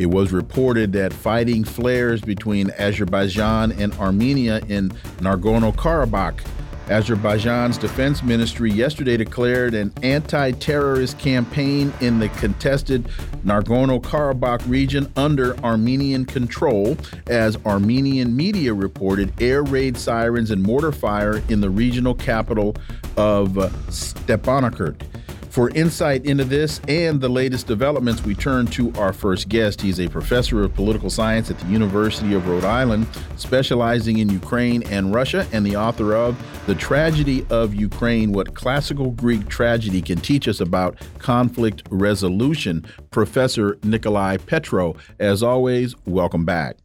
It was reported that fighting flares between Azerbaijan and Armenia in Nagorno Karabakh. Azerbaijan's defense ministry yesterday declared an anti terrorist campaign in the contested Nagorno Karabakh region under Armenian control, as Armenian media reported air raid sirens and mortar fire in the regional capital of Stepanakert. For insight into this and the latest developments, we turn to our first guest. He's a professor of political science at the University of Rhode Island, specializing in Ukraine and Russia, and the author of The Tragedy of Ukraine What Classical Greek Tragedy Can Teach Us About Conflict Resolution. Professor Nicolai Petro, as always, welcome back.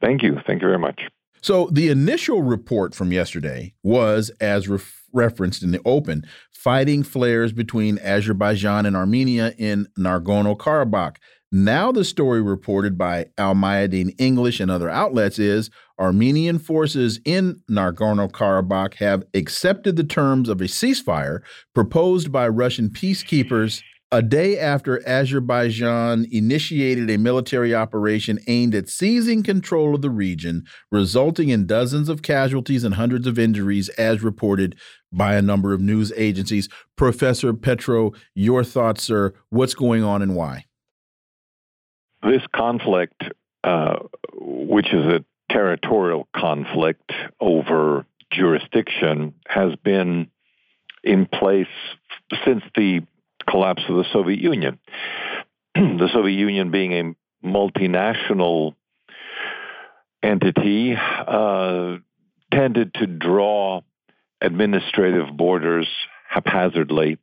Thank you. Thank you very much. So, the initial report from yesterday was as referenced in the open fighting flares between Azerbaijan and Armenia in Nagorno Karabakh. Now, the story reported by Al Mayadeen English and other outlets is Armenian forces in Nagorno Karabakh have accepted the terms of a ceasefire proposed by Russian peacekeepers a day after Azerbaijan initiated a military operation aimed at seizing control of the region, resulting in dozens of casualties and hundreds of injuries, as reported by a number of news agencies. Professor Petro, your thoughts, sir. What's going on and why? This conflict, uh, which is a territorial conflict over jurisdiction, has been in place since the collapse of the Soviet Union. the Soviet Union being a multinational entity uh, tended to draw administrative borders haphazardly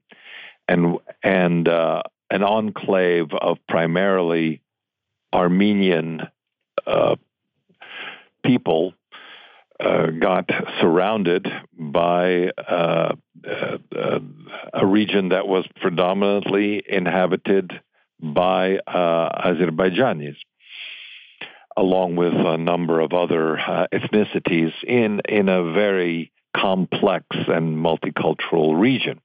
and and uh, an enclave of primarily Armenian uh, people uh, got surrounded by uh, uh, a region that was predominantly inhabited by uh, Azerbaijanis, along with a number of other ethnicities in, in a very complex and multicultural region.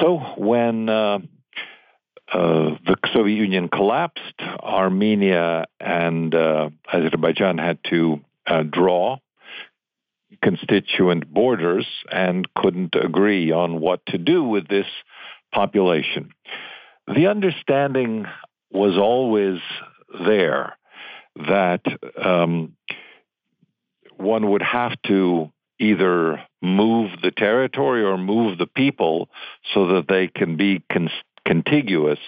So when uh, the Soviet Union collapsed, Armenia and Azerbaijan had to draw constituent borders and couldn't agree on what to do with this population. The understanding was always there that um, one would have to either move the territory or move the people so that they can be con- contiguous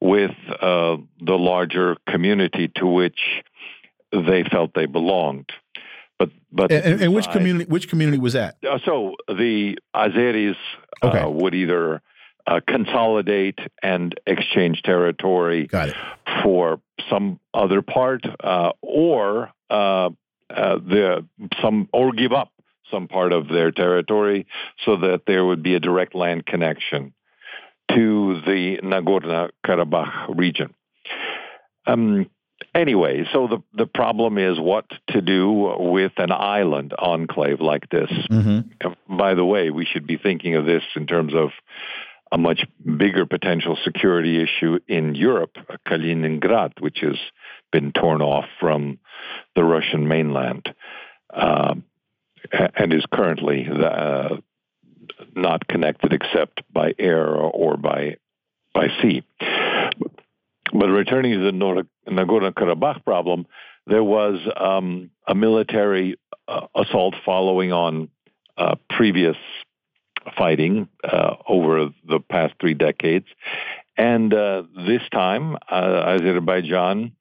with uh, the larger community to which they felt they belonged. But but and, and which community which community was that? Uh, so the Azeris uh, okay. uh, would either uh, consolidate and exchange territory for some other part, uh, or uh, the some or give up some part of their territory so that there would be a direct land connection to the Nagorno Karabakh region. Um, Anyway, so the the problem is what to do with an island enclave like this. Mm-hmm. By the way, we should be thinking of this in terms of a much bigger potential security issue in Europe, Kaliningrad, which has been torn off from the Russian mainland uh, and is currently uh, not connected except by air or by by sea. But returning to the Nagorno Karabakh problem, there was um, a military uh, assault following on uh, previous fighting uh, over the past three decades. And uh, this time, uh, Azerbaijan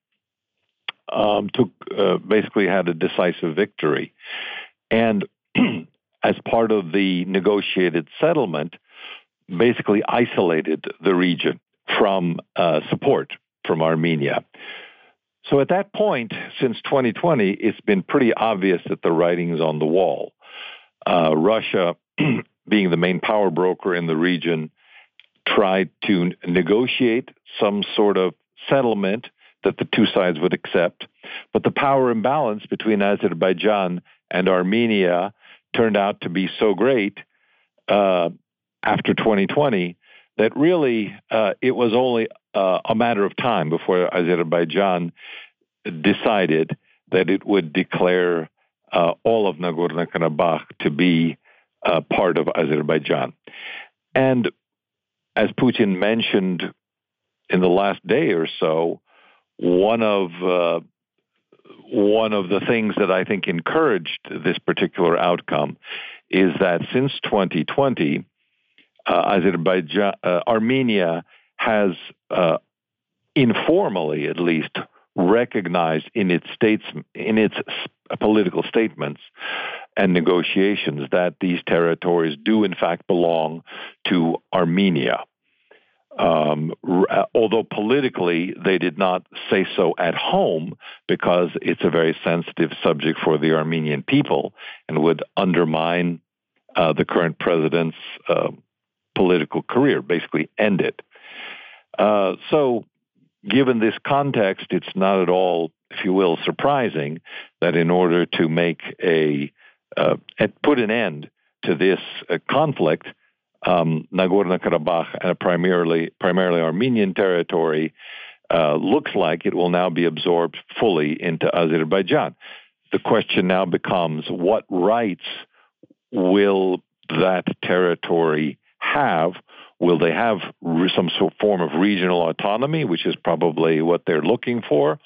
um, took basically had a decisive victory. And as part of the negotiated settlement, basically isolated the region from uh, support from Armenia. So at that point, since 2020, it's been pretty obvious that the writing's on the wall. Uh, Russia, being the main power broker in the region, tried to negotiate some sort of settlement that the two sides would accept. But the power imbalance between Azerbaijan and Armenia turned out to be so great uh, after 2020 that really uh, it was only uh, a matter of time before Azerbaijan decided that it would declare uh, all of Nagorno-Karabakh to be uh, part of Azerbaijan. And as Putin mentioned in the last day or so, one of uh, one of the things that I think encouraged this particular outcome is that since 2020, uh, Azerbaijan, uh, Armenia has uh, informally, at least, recognized in its states in its political statements and negotiations that these territories do in fact belong to Armenia. Um, although politically they did not say so at home because it's a very sensitive subject for the Armenian people and would undermine uh, the current president's uh, political career, basically end it. Uh, so given this context, it's not at all, if you will, surprising that in order to make a uh, put an end to this uh, conflict, um, Nagorno-Karabakh, a primarily primarily Armenian territory, uh, looks like it will now be absorbed fully into Azerbaijan. The question now becomes: What rights will that territory have Will they have some sort of form of regional autonomy, which is probably what they're looking for?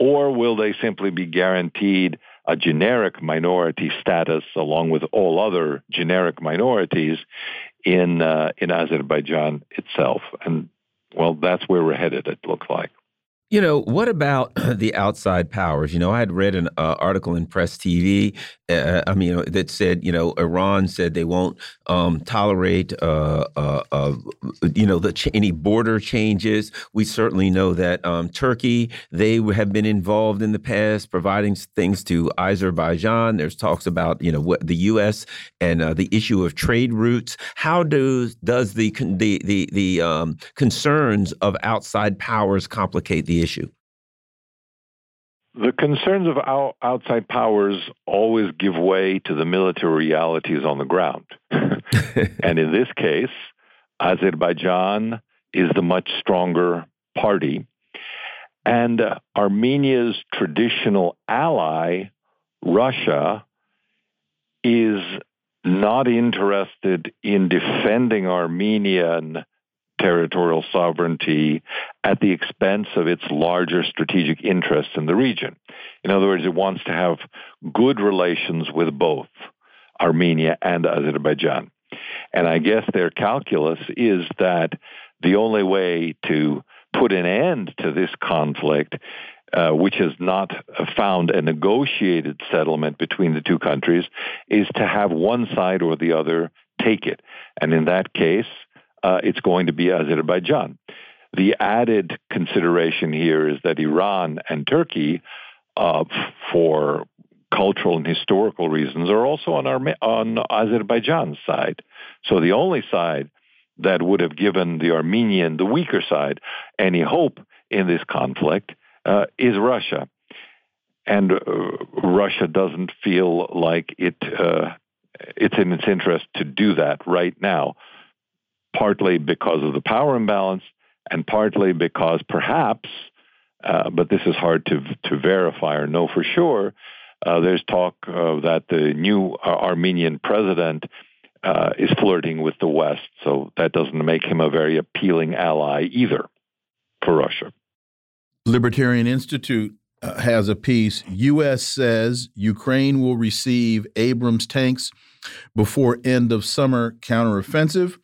Or will they simply be guaranteed a generic minority status along with all other generic minorities in, uh, in Azerbaijan itself? And well, that's where we're headed, it looks like. You know, what about the outside powers? You know, I had read an uh, article in Press TV. Uh, I mean, that said, you know, Iran said they won't um, tolerate, uh, uh, uh you know, the any border changes. We certainly know that um, Turkey they have been involved in the past, providing things to Azerbaijan. There's talks about you know what the U.S. and uh, the issue of trade routes. How does does the the the the um, concerns of outside powers complicate the issue? The concerns of our outside powers always give way to the military realities on the ground. and in this case, Azerbaijan is the much stronger party. And Armenia's traditional ally, Russia, is not interested in defending Armenian territorial sovereignty at the expense of its larger strategic interests in the region. In other words, it wants to have good relations with both Armenia and Azerbaijan. And I guess their calculus is that the only way to put an end to this conflict, uh, which has not found a negotiated settlement between the two countries, is to have one side or the other take it. And in that case, uh, it's going to be Azerbaijan. The added consideration here is that Iran and Turkey, uh, for cultural and historical reasons, are also on, on Azerbaijan's side. So the only side that would have given the Armenian, the weaker side, any hope in this conflict uh, is Russia. And uh, Russia doesn't feel like it uh, it's in its interest to do that right now partly because of the power imbalance and partly because perhaps, uh, but this is hard to, to verify or know for sure, uh, there's talk uh, that the new Armenian president uh, is flirting with the West, so that doesn't make him a very appealing ally either for Russia. Libertarian Institute uh, has a piece. U.S. says Ukraine will receive Abrams tanks before end of summer counteroffensive.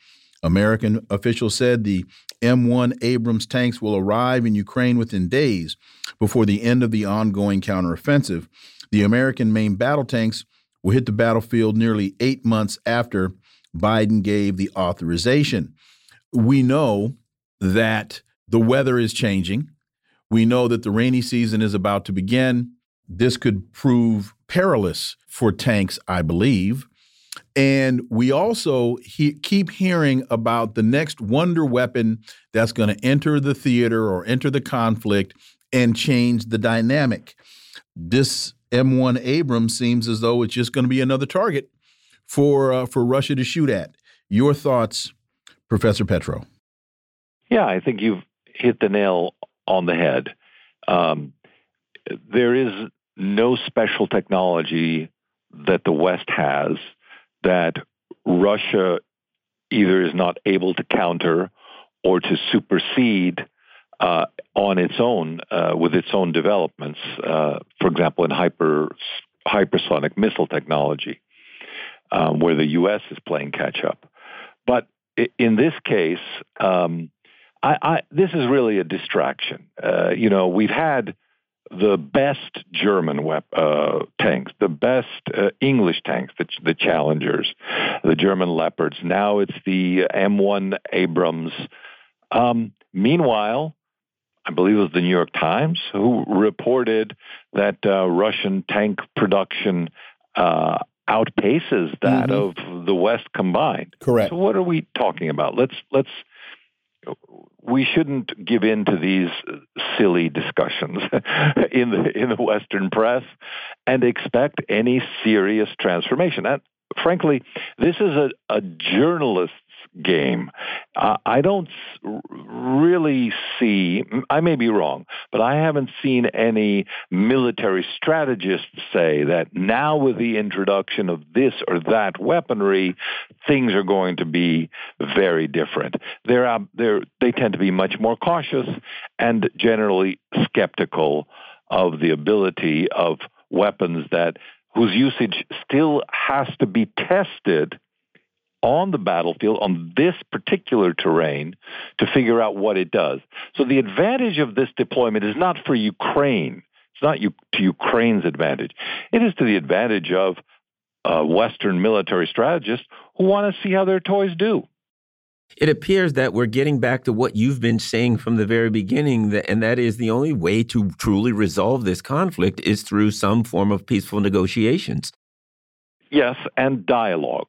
American officials said the M1 Abrams tanks will arrive in Ukraine within days before the end of the ongoing counteroffensive. The American main battle tanks will hit the battlefield nearly eight months after Biden gave the authorization. We know that the weather is changing. We know that the rainy season is about to begin. This could prove perilous for tanks, I believe. And we also he keep hearing about the next wonder weapon that's going to enter the theater or enter the conflict and change the dynamic. This M1 Abrams seems as though it's just going to be another target for uh, for Russia to shoot at. Your thoughts, Professor Petro? Yeah, I think you've hit the nail on the head. Um, there is no special technology that the West has that Russia either is not able to counter or to supersede uh, on its own uh, with its own developments. Uh, for example, in hyper hypersonic missile technology, um, where the U.S. is playing catch up. But in this case, um, I, I, this is really a distraction. Uh, you know, we've had the best German wep- uh, tanks, the best uh, English tanks, the, the Challengers, the German Leopards. Now it's the M1 Abrams. Um, meanwhile, I believe it was the New York Times who reported that uh, Russian tank production uh, outpaces that mm-hmm. of the West combined. Correct. So what are we talking about? Let's let's we shouldn't give in to these silly discussions in the in the Western press and expect any serious transformation. And frankly, this is a, a game. Uh, I don't really see, I may be wrong, but I haven't seen any military strategists say that now with the introduction of this or that weaponry, things are going to be very different. They're, uh, they're, they tend to be much more cautious and generally skeptical of the ability of weapons that whose usage still has to be tested on the battlefield on this particular terrain to figure out what it does. So the advantage of this deployment is not for Ukraine. It's not to Ukraine's advantage. It is to the advantage of uh, Western military strategists who want to see how their toys do. It appears that we're getting back to what you've been saying from the very beginning, that, and that is the only way to truly resolve this conflict is through some form of peaceful negotiations. Yes, and dialogue.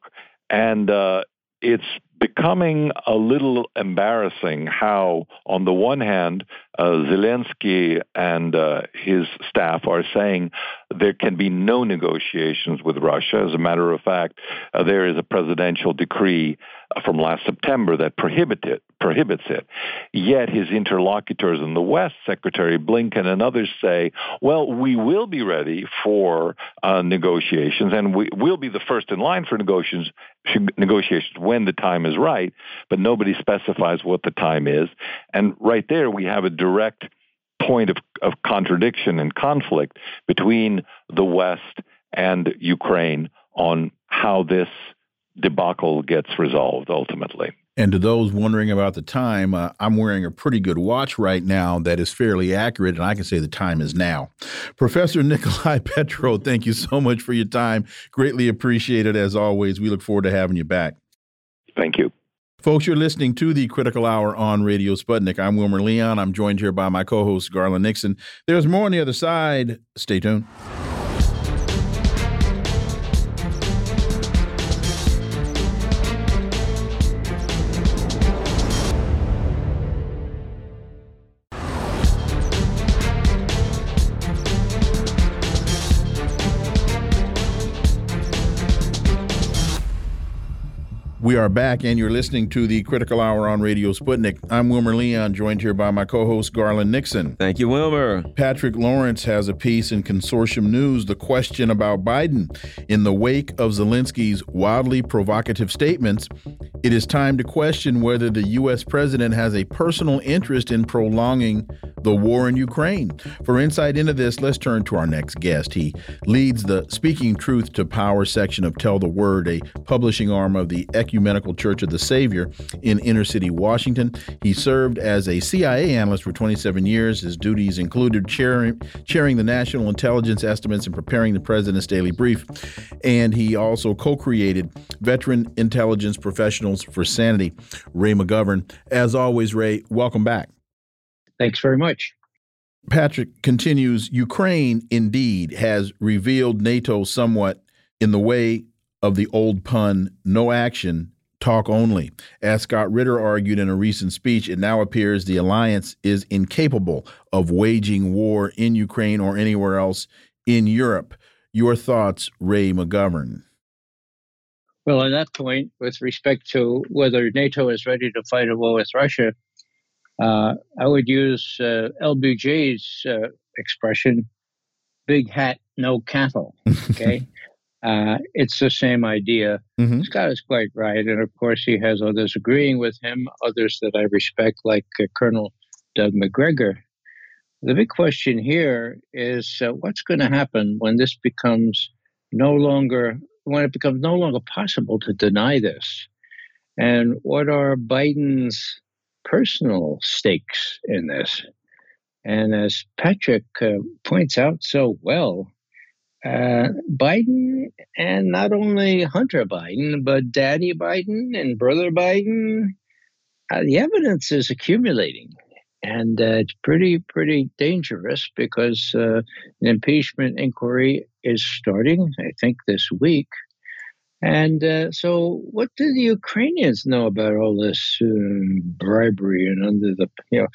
And uh, it's becoming a little embarrassing how, on the one hand, uh, Zelensky and uh, his staff are saying there can be no negotiations with Russia. As a matter of fact, uh, there is a presidential decree from last September that prohibit it, prohibits it. Yet his interlocutors in the West, Secretary Blinken and others say, well, we will be ready for uh, negotiations and we will be the first in line for negotiations, negotiations when the time is right, but nobody specifies what the time is. And right there we have a direct point of, of contradiction and conflict between the West and Ukraine on how this debacle gets resolved ultimately. And to those wondering about the time, uh, I'm wearing a pretty good watch right now that is fairly accurate, and I can say the time is now. Professor Nicolai Petro, thank you so much for your time. Greatly appreciated as always. We look forward to having you back. Thank you. Folks, you're listening to the Critical Hour on Radio Sputnik. I'm Wilmer Leon. I'm joined here by my co host, Garland Nixon. There's more on the other side. Stay tuned. We are back, and you're listening to the Critical Hour on Radio Sputnik. I'm Wilmer Leon, joined here by my co host, Garland Nixon. Thank you, Wilmer. Patrick Lawrence has a piece in Consortium News The Question About Biden. In the wake of Zelensky's wildly provocative statements, it is time to question whether the U.S. president has a personal interest in prolonging the war in Ukraine. For insight into this, let's turn to our next guest. He leads the Speaking Truth to Power section of Tell the Word, a publishing arm of the Ecumenical Church of the Savior in inner city Washington. He served as a CIA analyst for 27 years. His duties included chairing, chairing the National Intelligence Estimates and preparing the President's Daily Brief. And he also co created Veteran Intelligence Professionals for Sanity, Ray McGovern. As always, Ray, welcome back. Thanks very much. Patrick continues Ukraine indeed has revealed NATO somewhat in the way of the old pun, no action, talk only. As Scott Ritter argued in a recent speech, it now appears the alliance is incapable of waging war in Ukraine or anywhere else in Europe. Your thoughts, Ray McGovern? Well, on that point, with respect to whether NATO is ready to fight a war with Russia, uh, I would use uh, LBJ's uh, expression big hat, no cattle. Okay. Uh, it's the same idea. Mm-hmm. Scott is quite right. And of course, he has others agreeing with him, others that I respect, like uh, Colonel Doug Macgregor. The big question here is uh, what's going to happen when this becomes no longer, when it becomes no longer possible to deny this? And what are Biden's personal stakes in this? And as Patrick uh, points out so well, uh, Biden and not only Hunter Biden, but Daddy Biden and Brother Biden, uh, the evidence is accumulating. And uh, it's pretty, pretty dangerous because uh, an impeachment inquiry is starting, I think, this week. And uh, so, what do the Ukrainians know about all this um, bribery and under the, you know,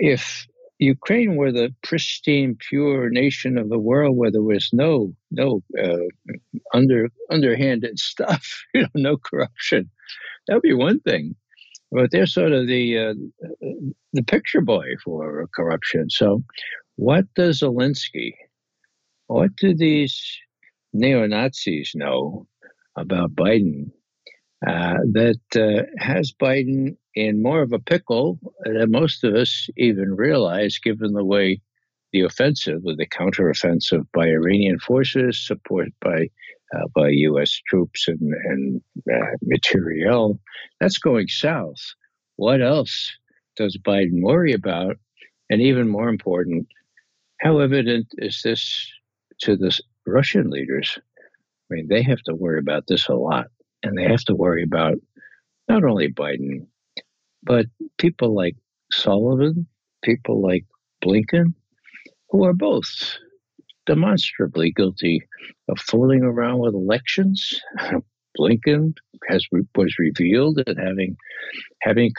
if Ukraine were the pristine, pure nation of the world where there was no no uh, under underhanded stuff, you know, no corruption. That would be one thing, but they're sort of the uh, the picture boy for corruption. So, what does Zelensky, what do these neo Nazis know about Biden uh, that uh, has Biden in more of a pickle than most of us even realize, given the way the offensive, the counteroffensive by Iranian forces, supported by uh, by U.S. troops and, and uh, materiel, that's going south. What else does Biden worry about? And even more important, how evident is this to the Russian leaders? I mean, they have to worry about this a lot, and they have to worry about not only Biden, but people like Sullivan, people like Blinken, who are both demonstrably guilty of fooling around with elections. Blinken has was revealed that having having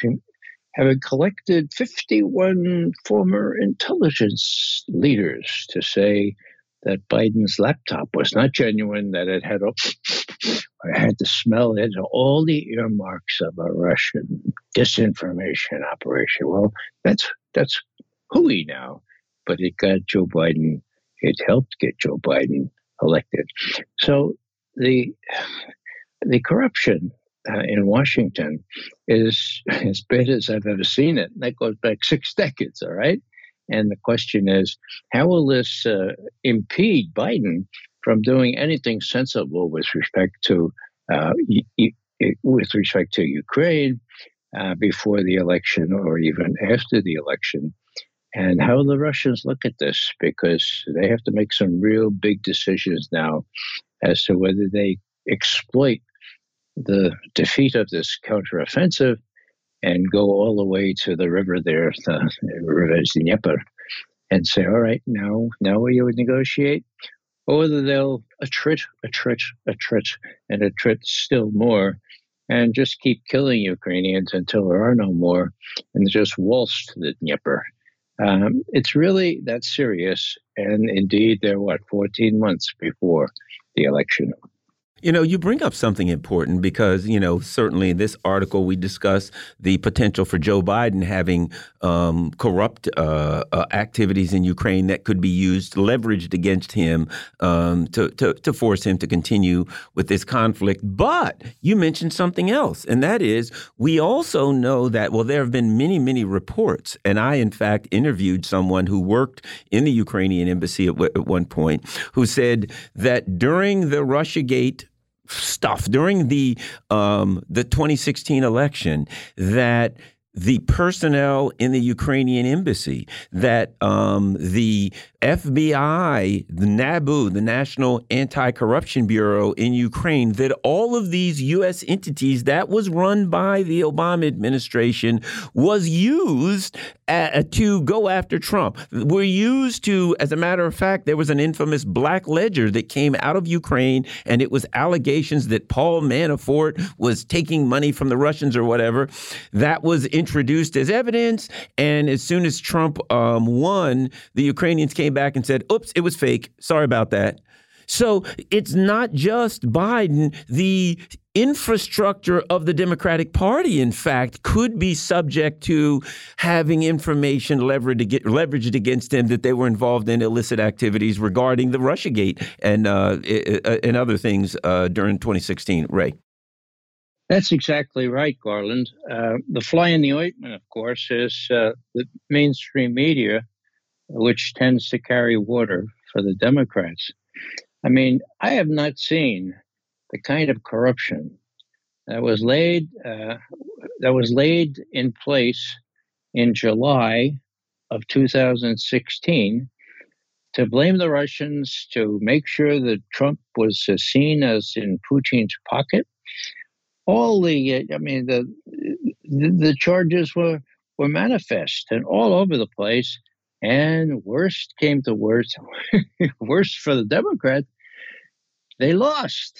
having collected 51 former intelligence leaders to say that Biden's laptop was not genuine, that it had I had to smell it, all the earmarks of a Russian disinformation operation. Well, that's that's hooey now, but it got Joe Biden. It helped get Joe Biden elected. So the the corruption uh, in Washington is as bad as I've ever seen it. That goes back six decades. All right. And the question is, how will this uh, impede Biden from doing anything sensible with respect to uh, with respect to Ukraine uh, before the election or even after the election? And how the Russians look at this, because they have to make some real big decisions now as to whether they exploit the defeat of this counteroffensive and go all the way to the river there, the river Dnieper, and say, all right, now, now will you negotiate? Or whether they'll attrit, attrit, attrit, and attrit still more and just keep killing Ukrainians until there are no more and just waltz to the Dnieper. Um, it's really that serious. And indeed, they're what, 14 months before the election. You know, you bring up something important because, you know, certainly in this article we discuss the potential for Joe Biden having um, corrupt uh, uh, activities in Ukraine that could be used, leveraged against him um, to, to, to force him to continue with this conflict. But you mentioned something else, and that is we also know that, well, there have been many, many reports, and I, in fact, interviewed someone who worked in the Ukrainian embassy at, at one point who said that during the Russiagate stuff during the um, the 2016 election that the personnel in the Ukrainian embassy, that um, the FBI, the NABU, the National Anti Corruption Bureau in Ukraine, that all of these U.S. entities that was run by the Obama administration was used uh, to go after Trump. Were used to, as a matter of fact, there was an infamous black ledger that came out of Ukraine, and it was allegations that Paul Manafort was taking money from the Russians or whatever. That was introduced as evidence, and as soon as Trump um, won, the Ukrainians came back and said, "Oops, it was fake. Sorry about that." So it's not just Biden. The infrastructure of the Democratic Party, in fact, could be subject to having information leveraged, leveraged against them that they were involved in illicit activities regarding the Russiagate and uh, and other things uh, during 2016. Ray. That's exactly right, Garland. Uh, the fly in the ointment, of course, is uh, the mainstream media, which tends to carry water for the Democrats. I mean, I have not seen the kind of corruption that was laid uh, that was laid in place in July of 2016 to blame the Russians to make sure that Trump was uh, seen as in Putin's pocket. All the, uh, I mean, the, the the charges were were manifest and all over the place. And worst came to worst, worst for the Democrats, they lost.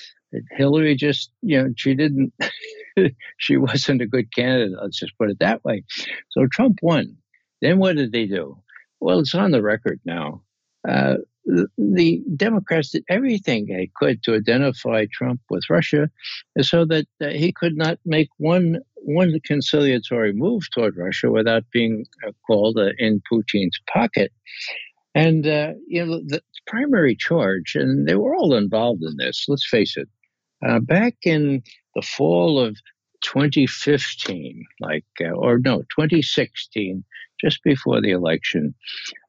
Hillary just, you know, she didn't, she wasn't a good candidate. Let's just put it that way. So Trump won. Then what did they do? Well, it's on the record now. Uh, the, Democrats did everything they could to identify Trump with Russia, so that uh, he could not make one one conciliatory move toward Russia without being uh, called uh, in Putin's pocket. And uh, you know the primary charge, and they were all involved in this. Let's face it. Uh, back in the fall of 2015, like, uh, or no, 2016, just before the election,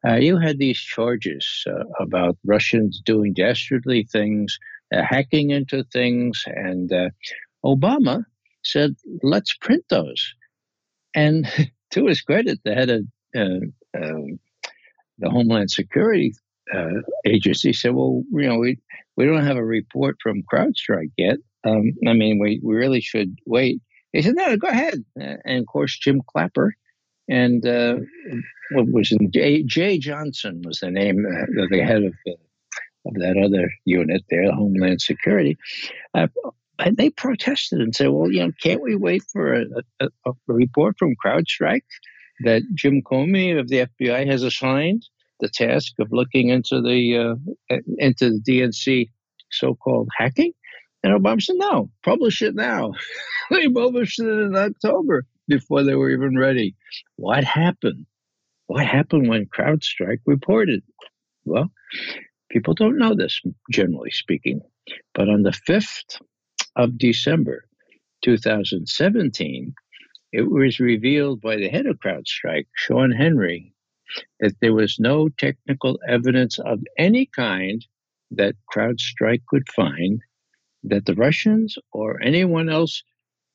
uh, you had these charges uh, about Russians doing dastardly things, uh, hacking into things, and uh, Obama said, let's print those. And to his credit, the head of um, the Homeland Security uh, agency said, "Well, you know, we we don't have a report from CrowdStrike yet. Um, I mean, we we really should wait." He said, "No, go ahead." Uh, and of course, Jim Clapper and uh, what was in Jeh, Jeh Johnson was the name uh, of the head of uh, of that other unit there, Homeland Security. Uh, and they protested and said, "Well, you know, can't we wait for a, a, a report from CrowdStrike that Jim Comey of the FBI has assigned the task of looking into the uh, into the DNC so-called hacking?" And Obama said, "No, publish it now." they published it in October before they were even ready. What happened? What happened when CrowdStrike reported? Well, people don't know this, generally speaking, but on the 5th of December 2017, it was revealed by the head of CrowdStrike, Shawn Henry, that there was no technical evidence of any kind that CrowdStrike could find that the Russians or anyone else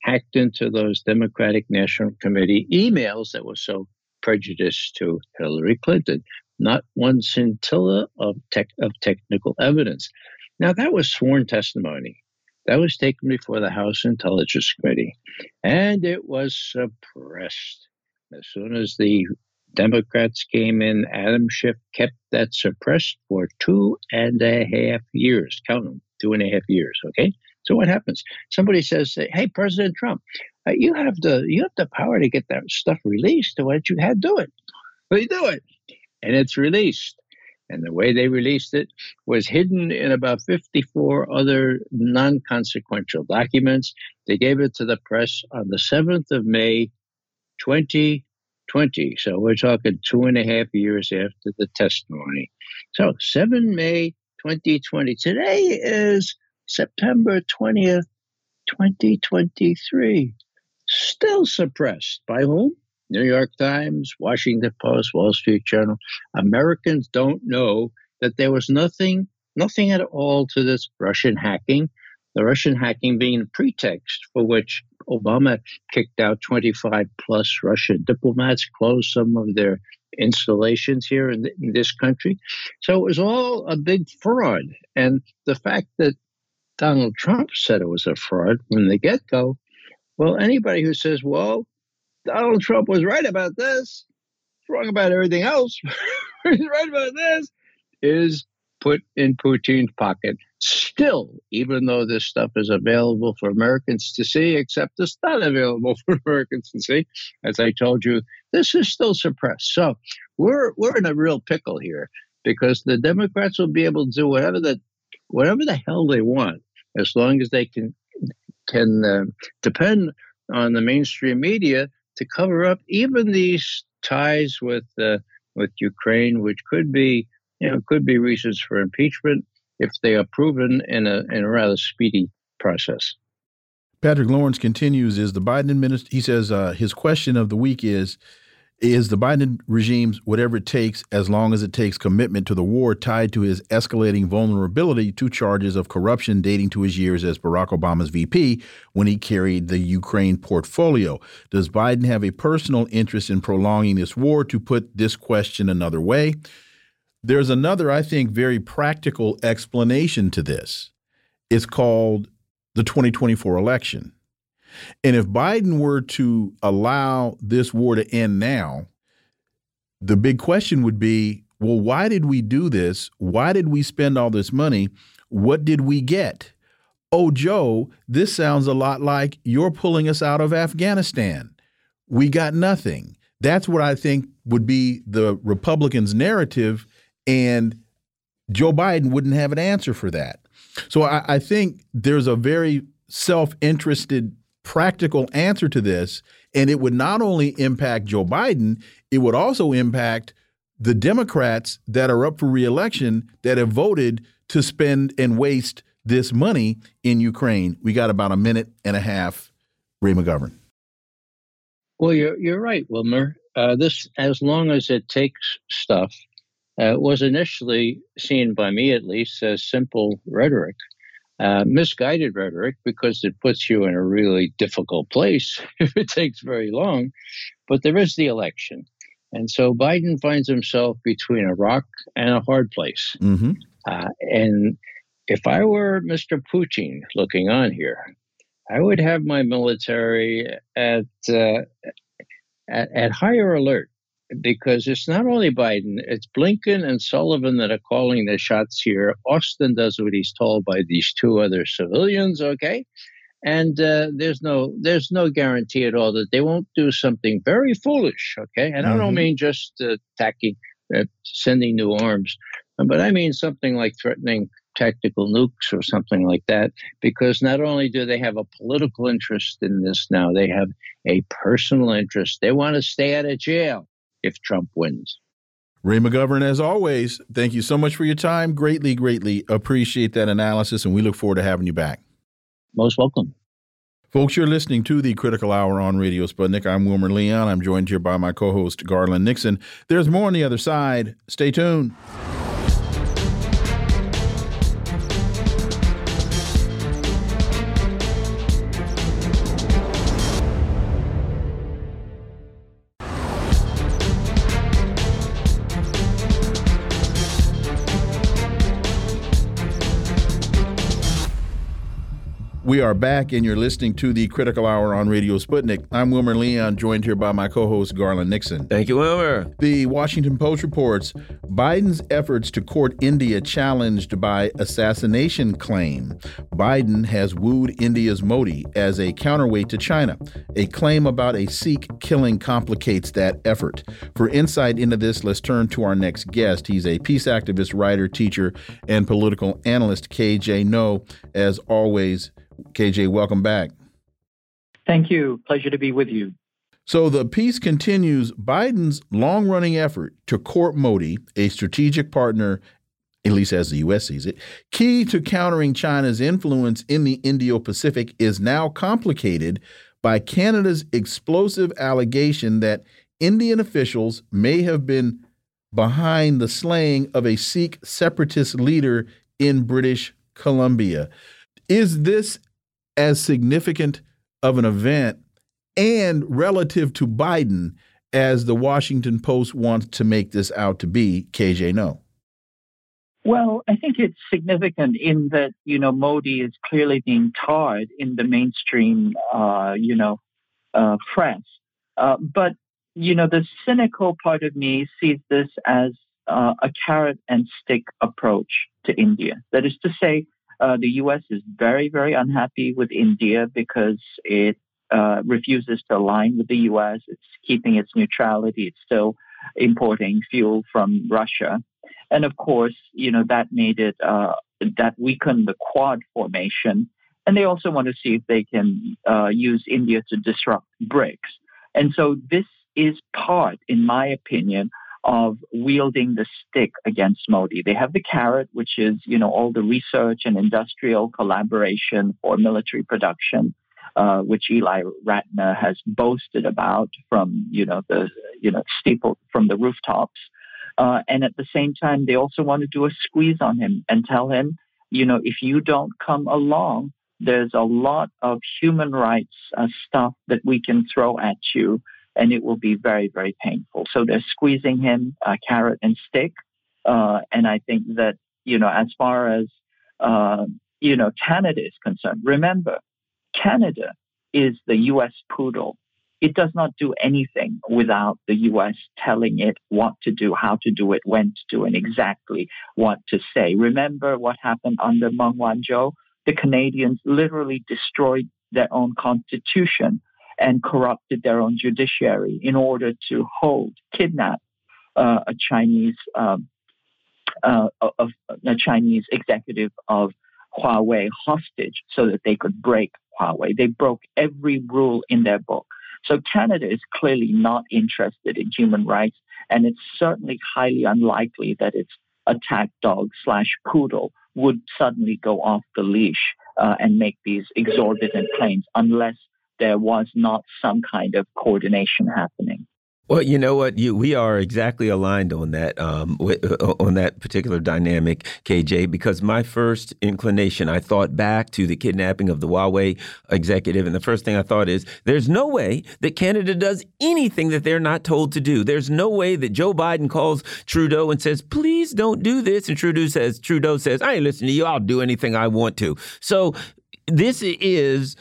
hacked into those Democratic National Committee emails that were so prejudiced to Hillary Clinton. Not one scintilla of, tech, of technical evidence. Now, that was sworn testimony. That was taken before the House Intelligence Committee, and it was suppressed. As soon as the Democrats came in, Adam Schiff kept that suppressed for two and a half years. Count them, two and a half years, okay? So what happens? Somebody says, "Hey, President Trump, uh, you have the you have the power to get that stuff released. Why don't you have do it? They do it, and it's released. And the way they released it was hidden in about 54 other non consequential documents. They gave it to the press on the 7th of May, 2020. So we're talking two and a half years after the testimony. So 7 May 2020. Today is September 20th, 2023. Still suppressed. By whom? New York Times, Washington Post, Wall Street Journal. Americans don't know that there was nothing, nothing at all to this Russian hacking. The Russian hacking being a pretext for which Obama kicked out 25 plus Russian diplomats, closed some of their installations here in, in this country. So it was all a big fraud. And the fact that Donald Trump said it was a fraud from the get go, well, anybody who says, well, Donald Trump was right about this, wrong about everything else, he's right about this, is put in Putin's pocket. Still, even though this stuff is available for Americans to see, except it's not available for Americans to see, as I told you, this is still suppressed. So we're we're in a real pickle here because the Democrats will be able to do whatever the whatever the hell they want as long as they can can uh, depend on the mainstream media to cover up even these ties with uh, with Ukraine, which could be you know could be reasons for impeachment if they are proven in a in a rather speedy process. Patrick Lawrence continues: Is the Biden administration? He says uh, his question of the week is is the Biden regime's whatever it takes, as long as it takes commitment to the war, tied to his escalating vulnerability to charges of corruption dating to his years as Barack Obama's VP when he carried the Ukraine portfolio? Does Biden have a personal interest in prolonging this war? To put this question another way, there's another, I think, very practical explanation to this. It's called the 2024 election. And if Biden were to allow this war to end now, the big question would be well, why did we do this? Why did we spend all this money? What did we get? Oh, Joe, this sounds a lot like you're pulling us out of Afghanistan. We got nothing. That's what I think would be the Republicans' narrative, and Joe Biden wouldn't have an answer for that. So I, I think there's a very self interested practical answer to this. And it would not only impact Joe Biden, it would also impact the Democrats that are up for reelection that have voted to spend and waste this money in Ukraine. We got about a minute and a half. Ray McGovern. Well, you're, you're right, Wilmer. Uh, this, as long as it takes stuff, uh, was initially seen by me at least as simple rhetoric uh, misguided rhetoric because it puts you in a really difficult place if it takes very long. But there is the election. And so Biden finds himself between a rock and a hard place. Mm-hmm. Uh, and if I were Mr. Putin looking on here, I would have my military at, uh, at, at higher alert because it's not only Biden, it's Blinken and Sullivan that are calling the shots here. Austin does what he's told by these two other civilians, okay? And uh, there's no there's no guarantee at all that they won't do something very foolish, okay? And mm-hmm. I don't mm-hmm. mean just uh, attacking, uh, sending new arms, but I mean something like threatening tactical nukes or something like that, because not only do they have a political interest in this now, they have a personal interest. They want to stay out of jail if Trump wins. Ray McGovern, as always, thank you so much for your time. Greatly, greatly appreciate that analysis, and we look forward to having you back. Most welcome. Folks, you're listening to the Critical Hour on Radio Sputnik. I'm Wilmer Leon. I'm joined here by my co host, Garland Nixon. There's more on the other side. Stay tuned. We are back, and you're listening to the Critical Hour on Radio Sputnik. I'm Wilmer Leon, joined here by my co host, Garland Nixon. Thank you, Wilmer. The Washington Post reports Biden's efforts to court India challenged by assassination claim. Biden has wooed India's Modi as a counterweight to China. A claim about a Sikh killing complicates that effort. For insight into this, let's turn to our next guest. He's a peace activist, writer, teacher, and political analyst, KJ Noh. As always, KJ, welcome back. Thank you. Pleasure to be with you. So the piece continues Biden's long running effort to court Modi, a strategic partner, at least as the U.S. sees it, key to countering China's influence in the Indo Pacific is now complicated by Canada's explosive allegation that Indian officials may have been behind the slaying of a Sikh separatist leader in British Columbia. Is this as significant of an event and relative to Biden as the Washington Post wants to make this out to be, KJ Noh. Well, I think it's significant in that, you know, Modi is clearly being tarred in the mainstream, uh, you know, uh, press. Uh, but, you know, the cynical part of me sees this as uh, a carrot and stick approach to India. That is to say, uh, the U.S. is very, very unhappy with India because it uh, refuses to align with the U.S. It's keeping its neutrality. It's still importing fuel from Russia. And of course, you know, that made it, uh, that weakened the Quad formation. And they also want to see if they can uh, use India to disrupt BRICS. And so this is part, in my opinion, of wielding the stick against Modi. They have the carrot, which is, you know, all the research and industrial collaboration for military production, uh, which Ely Ratner has boasted about from, you know, the, you know, steeple from the rooftops. Uh, and at the same time, they also want to do a squeeze on him and tell him, you know, if you don't come along, there's a lot of human rights uh, stuff that we can throw at you, and it will be very, very painful. So they're squeezing him uh, carrot and stick. Uh, and I think that, you know, as far as, uh, you know, Canada is concerned, remember, Canada is the U.S. poodle it does not do anything without the US telling it what to do, how to do it, when to do, and exactly what to say. Remember what happened under Meng Wanzhou? The Canadians literally destroyed their own constitution and corrupted their own judiciary in order to hold, kidnap uh, a Chinese um, uh, of a Chinese executive of Huawei hostage so that they could break Huawei. They broke every rule in their book. So Canada is clearly not interested in human rights, and it's certainly highly unlikely that its attack dog slash poodle would suddenly go off the leash uh, and make these exorbitant claims unless there was not some kind of coordination happening. Well, you know what? You, we are exactly aligned on that um, uh, on that particular dynamic, KJ. Because my first inclination, I thought back to the kidnapping of the Huawei executive, and the first thing I thought is, there's no way that Canada does anything that they're not told to do. There's no way that Joe Biden calls Trudeau and says, "Please don't do this," and Trudeau says, "Trudeau says, I ain't listening to you. I'll do anything I want to." So this is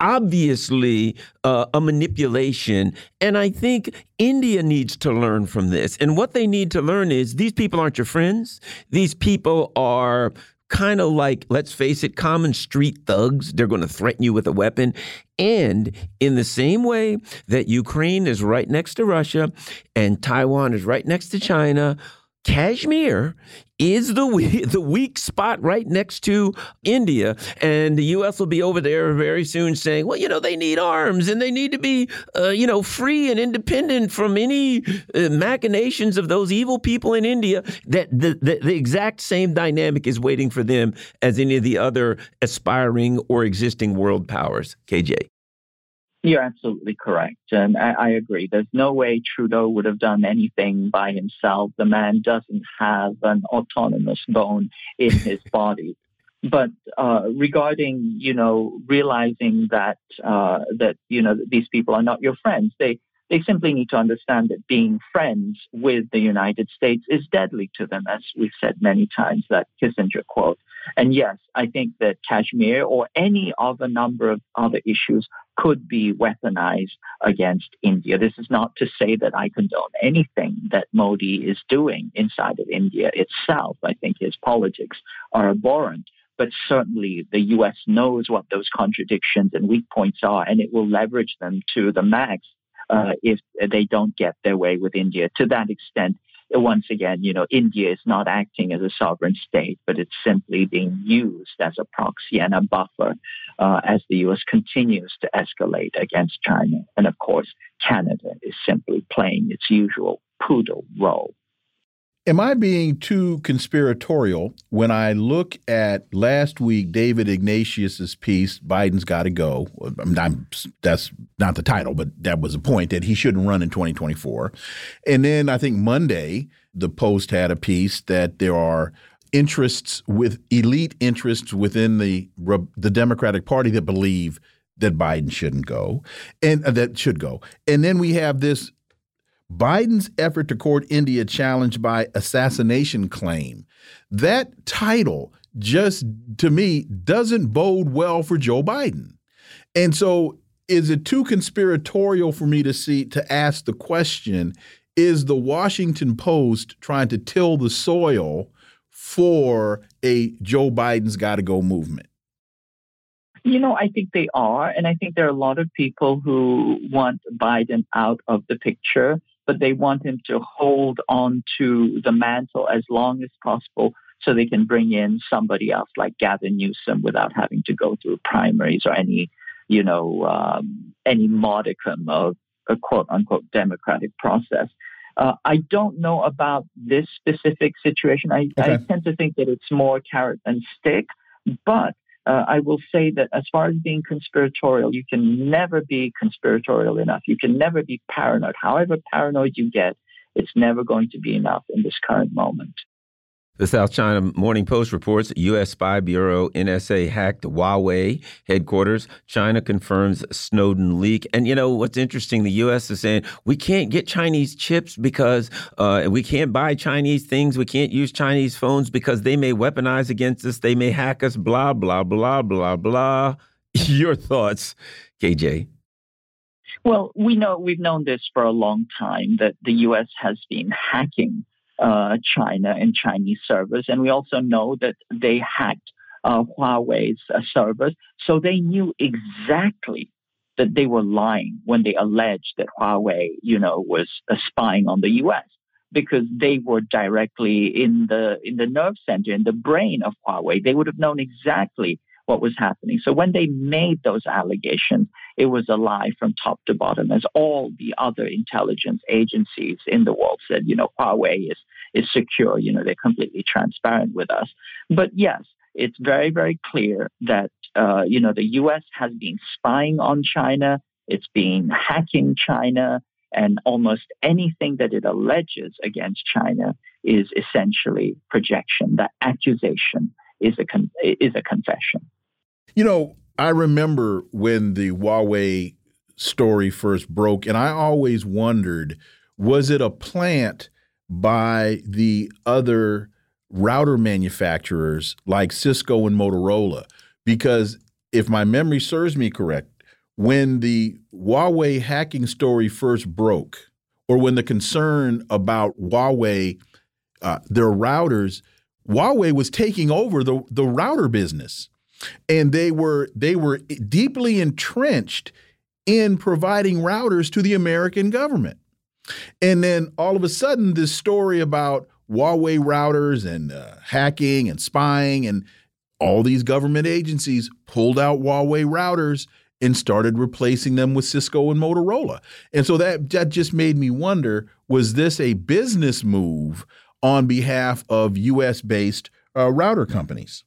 obviously uh, a manipulation. And I think India needs to learn from this. And what they need to learn is these people aren't your friends. These people are kind of like, let's face it, common street thugs. They're going to threaten you with a weapon. And in the same way that Ukraine is right next to Russia and Taiwan is right next to China, Kashmir is the weak, the weak spot right next to India, and the U.S. will be over there very soon saying, "Well, you know, they need arms and they need to be, uh, you know, free and independent from any uh, machinations of those evil people in India." That the, the the exact same dynamic is waiting for them as any of the other aspiring or existing world powers. KJ. You're absolutely correct. And I, I, agree. There's no way Trudeau would have done anything by himself. The man doesn't have an autonomous bone in his body. But uh, regarding, you know, realizing that uh, that you know these people are not your friends, they they simply need to understand that being friends with the United States is deadly to them, as we've said many times, that Kissinger quote. And yes, I think that Kashmir or any of a number of other issues could be weaponized against India. This is not to say that I condone anything that Modi is doing inside of India itself. I think his politics are abhorrent. But certainly the U.S. knows what those contradictions and weak points are, and it will leverage them to the max uh, if they don't get their way with India. To that extent, once again, you know, India is not acting as a sovereign state, but it's simply being used as a proxy and a buffer uh, as the U.S. continues to escalate against China. And of course, Canada is simply playing its usual poodle role. Am I being too conspiratorial when I look at last week David Ignatius's piece, Biden's Got to Go? I'm, that's not the title, but that was the point that he shouldn't run in 2024. And then I think Monday, the Post had a piece that there are interests with elite interests within the the Democratic Party that believe that Biden shouldn't go and uh, that should go. And then we have this Biden's effort to court India challenged by assassination claim. That title just, to me, doesn't bode well for Joe Biden. And so, is it too conspiratorial for me to see to ask the question is the Washington Post trying to till the soil for a Joe Biden's got to go movement? You know, I think they are. And I think there are a lot of people who want Biden out of the picture, but they want him to hold on to the mantle as long as possible so they can bring in somebody else like Gavin Newsom without having to go through primaries or any, you know, um, any modicum of a quote unquote democratic process. Uh, I don't know about this specific situation. I, okay. I, tend to think that it's more carrot and stick, but uh, I will say that as far as being conspiratorial, you can never be conspiratorial enough. You can never be paranoid. However paranoid you get, it's never going to be enough in this current moment. The South China Morning Post reports U.S. Spy Bureau NSA hacked Huawei headquarters. China confirms Snowden leak. And you know what's interesting? The U.S. is saying we can't get Chinese chips because uh, we can't buy Chinese things. We can't use Chinese phones because they may weaponize against us. They may hack us. Blah blah blah blah blah. Your thoughts, KJ? Well, we know we've known this for a long time that the U.S. has been hacking uh, China and Chinese servers. And we also know that they hacked uh, Huawei's uh, servers. So they knew exactly that they were lying when they alleged that Huawei, you know, was uh, spying on the U.S. because they were directly in the in the nerve center, in the brain of Huawei. They would have known exactly what was happening. So when they made those allegations, it was a lie from top to bottom, as all the other intelligence agencies in the world said, you know, Huawei is, is secure, you know, they're completely transparent with us. But yes, it's very, very clear that, uh, you know, the U.S. has been spying on China. It's been hacking China and almost anything that it alleges against China is essentially projection. That accusation is a con- is a confession. You know, I remember when the Huawei story first broke, and I always wondered was it a plant by the other router manufacturers like Cisco and Motorola? Because if my memory serves me correct, when the Huawei hacking story first broke, or when the concern about Huawei, uh, their routers, Huawei was taking over the, the router business and they were they were deeply entrenched in providing routers to the American government. And then all of a sudden, this story about Huawei routers and uh, hacking and spying and all these government agencies pulled out Huawei routers and started replacing them with Cisco and Motorola. And so that that just made me wonder: was this a business move on behalf of U.S. based uh, router companies?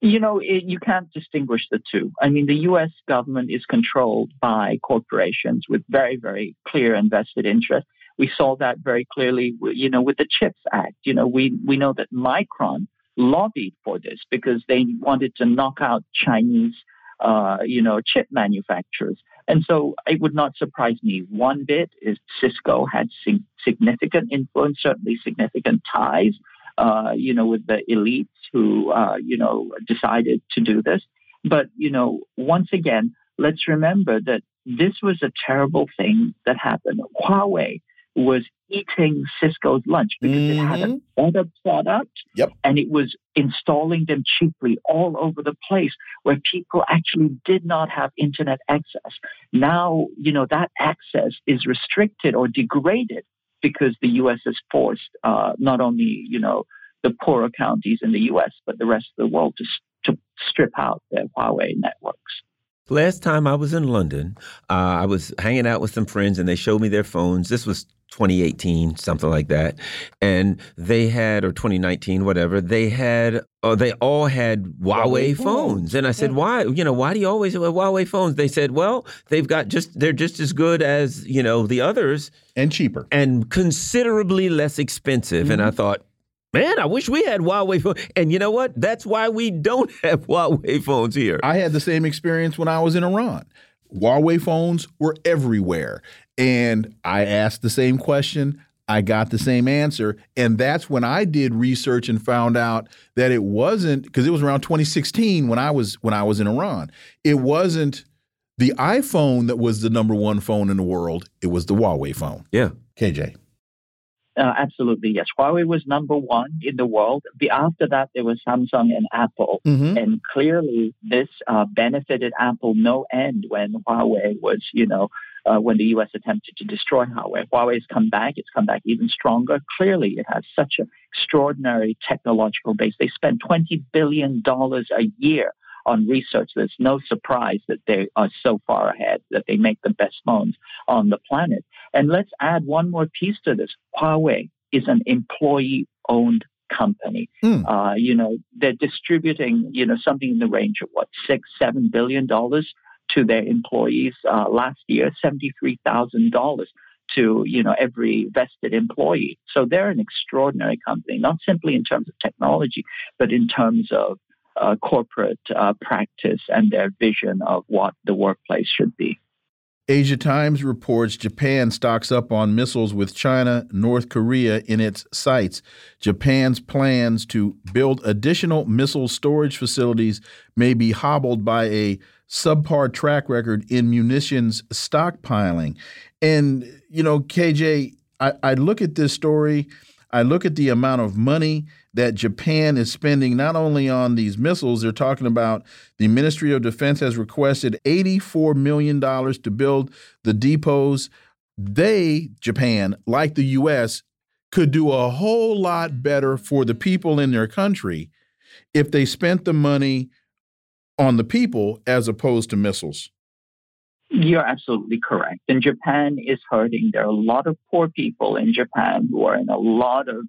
You know, it, you can't distinguish the two. I mean, the U.S. government is controlled by corporations with very, very clear invested interests. We saw that very clearly, you know, with the CHIPS Act. You know, we, we know that Micron lobbied for this because they wanted to knock out Chinese, uh, you know, chip manufacturers. And so it would not surprise me one bit if Cisco had significant influence, certainly significant ties uh, you know, with the elites who, uh, you know, decided to do this. But, you know, once again, let's remember that this was a terrible thing that happened. Huawei was eating Cisco's lunch because mm-hmm. it had a mm-hmm. better product yep. and it was installing them cheaply all over the place where people actually did not have internet access. Now, you know, that access is restricted or degraded because the U.S. has forced uh, not only you know the poorer counties in the U.S. but the rest of the world to to strip out their Huawei networks. Last time I was in London, uh, I was hanging out with some friends and they showed me their phones. This was 2018, something like that. And they had, or 2019, whatever, they had, uh, they all had Huawei, Huawei phones. And I said, yeah. why? You know, why do you always have Huawei phones? They said, well, they've got just, they're just as good as, you know, the others. And cheaper. And considerably less expensive. Mm -hmm. And I mm-hmm. thought, Man, I wish we had Huawei phones. And you know what? That's why we don't have Huawei phones here. I had the same experience when I was in Iran. Huawei phones were everywhere. And I asked the same question. I got the same answer. And that's when I did research and found out that it wasn't because it was around 2016 when I was when I was in Iran. It wasn't the iPhone that was the number one phone in the world. It was the Huawei phone. Yeah. KJ. Uh, absolutely, yes. Huawei was number one in the world. The, after that, there was Samsung and Apple. Mm -hmm. And clearly, this uh, benefited Apple no end when Huawei was, you know, uh, when the U.S. attempted to destroy Huawei. Huawei's come back. It's come back even stronger. Clearly, it has such an extraordinary technological base. They spend $20 billion a year on research. There's no surprise that they are so far ahead that they make the best phones on the planet. And let's add one more piece to this. Huawei is an employee owned company. Mm. Uh, you know, they're distributing, you know, something in the range of what, six, seven billion dollars to their employees uh, last year, seventy-three thousand dollars to you know every vested employee. So they're an extraordinary company, not simply in terms of technology, but in terms of uh, corporate uh, practice and their vision of what the workplace should be. Asia Times reports Japan stocks up on missiles with China, North Korea in its sights. Japan's plans to build additional missile storage facilities may be hobbled by a subpar track record in munitions stockpiling. And, you know, KJ, I, I look at this story, I look at the amount of money that Japan is spending not only on these missiles, they're talking about the Ministry of Defense has requested $84 million to build the depots. They, Japan, like the U.S., could do a whole lot better for the people in their country if they spent the money on the people as opposed to missiles. You're absolutely correct. And Japan is hurting. There are a lot of poor people in Japan who are in a lot of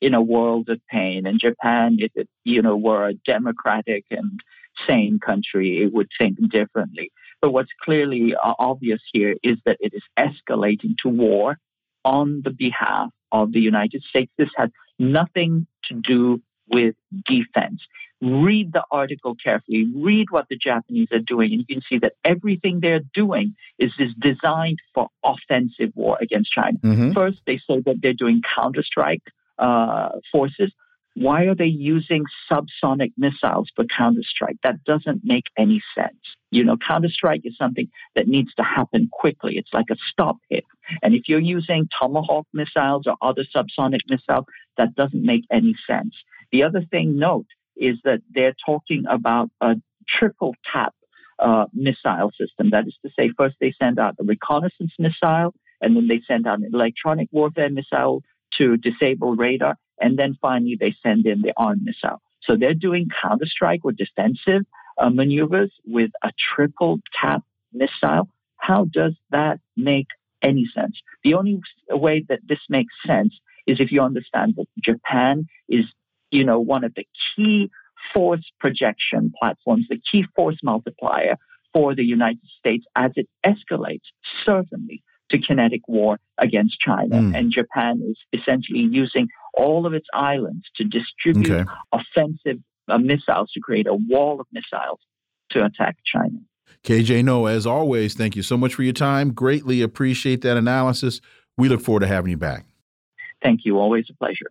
in a world of pain. And Japan, if it, you know, were a democratic and sane country, it would think differently. But what's clearly uh, obvious here is that it is escalating to war on the behalf of the United States. This has nothing to do with defense. Read the article carefully. Read what the Japanese are doing, and you can see that everything they're doing is, is designed for offensive war against China. Mm-hmm. First, they say that they're doing counterstrike uh, forces. Why are they using subsonic missiles for counterstrike? That doesn't make any sense. You know, counterstrike is something that needs to happen quickly. It's like a stop hit. And if you're using Tomahawk missiles or other subsonic missiles, that doesn't make any sense. The other thing, note, is that they're talking about a triple tap uh, missile system. That is to say, first they send out a reconnaissance missile, and then they send out an electronic warfare missile to disable radar, and then finally they send in the armed missile. So they're doing counterstrike or defensive uh, maneuvers with a triple tap missile. How does that make any sense? The only way that this makes sense is if you understand that Japan is, you know, one of the key force projection platforms, the key force multiplier for the United States as it escalates, certainly to kinetic war against China. Mm. And Japan is essentially using all of its islands to distribute okay. offensive uh, missiles to create a wall of missiles to attack China. KJ Noh, as always, thank you so much for your time. Greatly appreciate that analysis. We look forward to having you back. Thank you. Always a pleasure.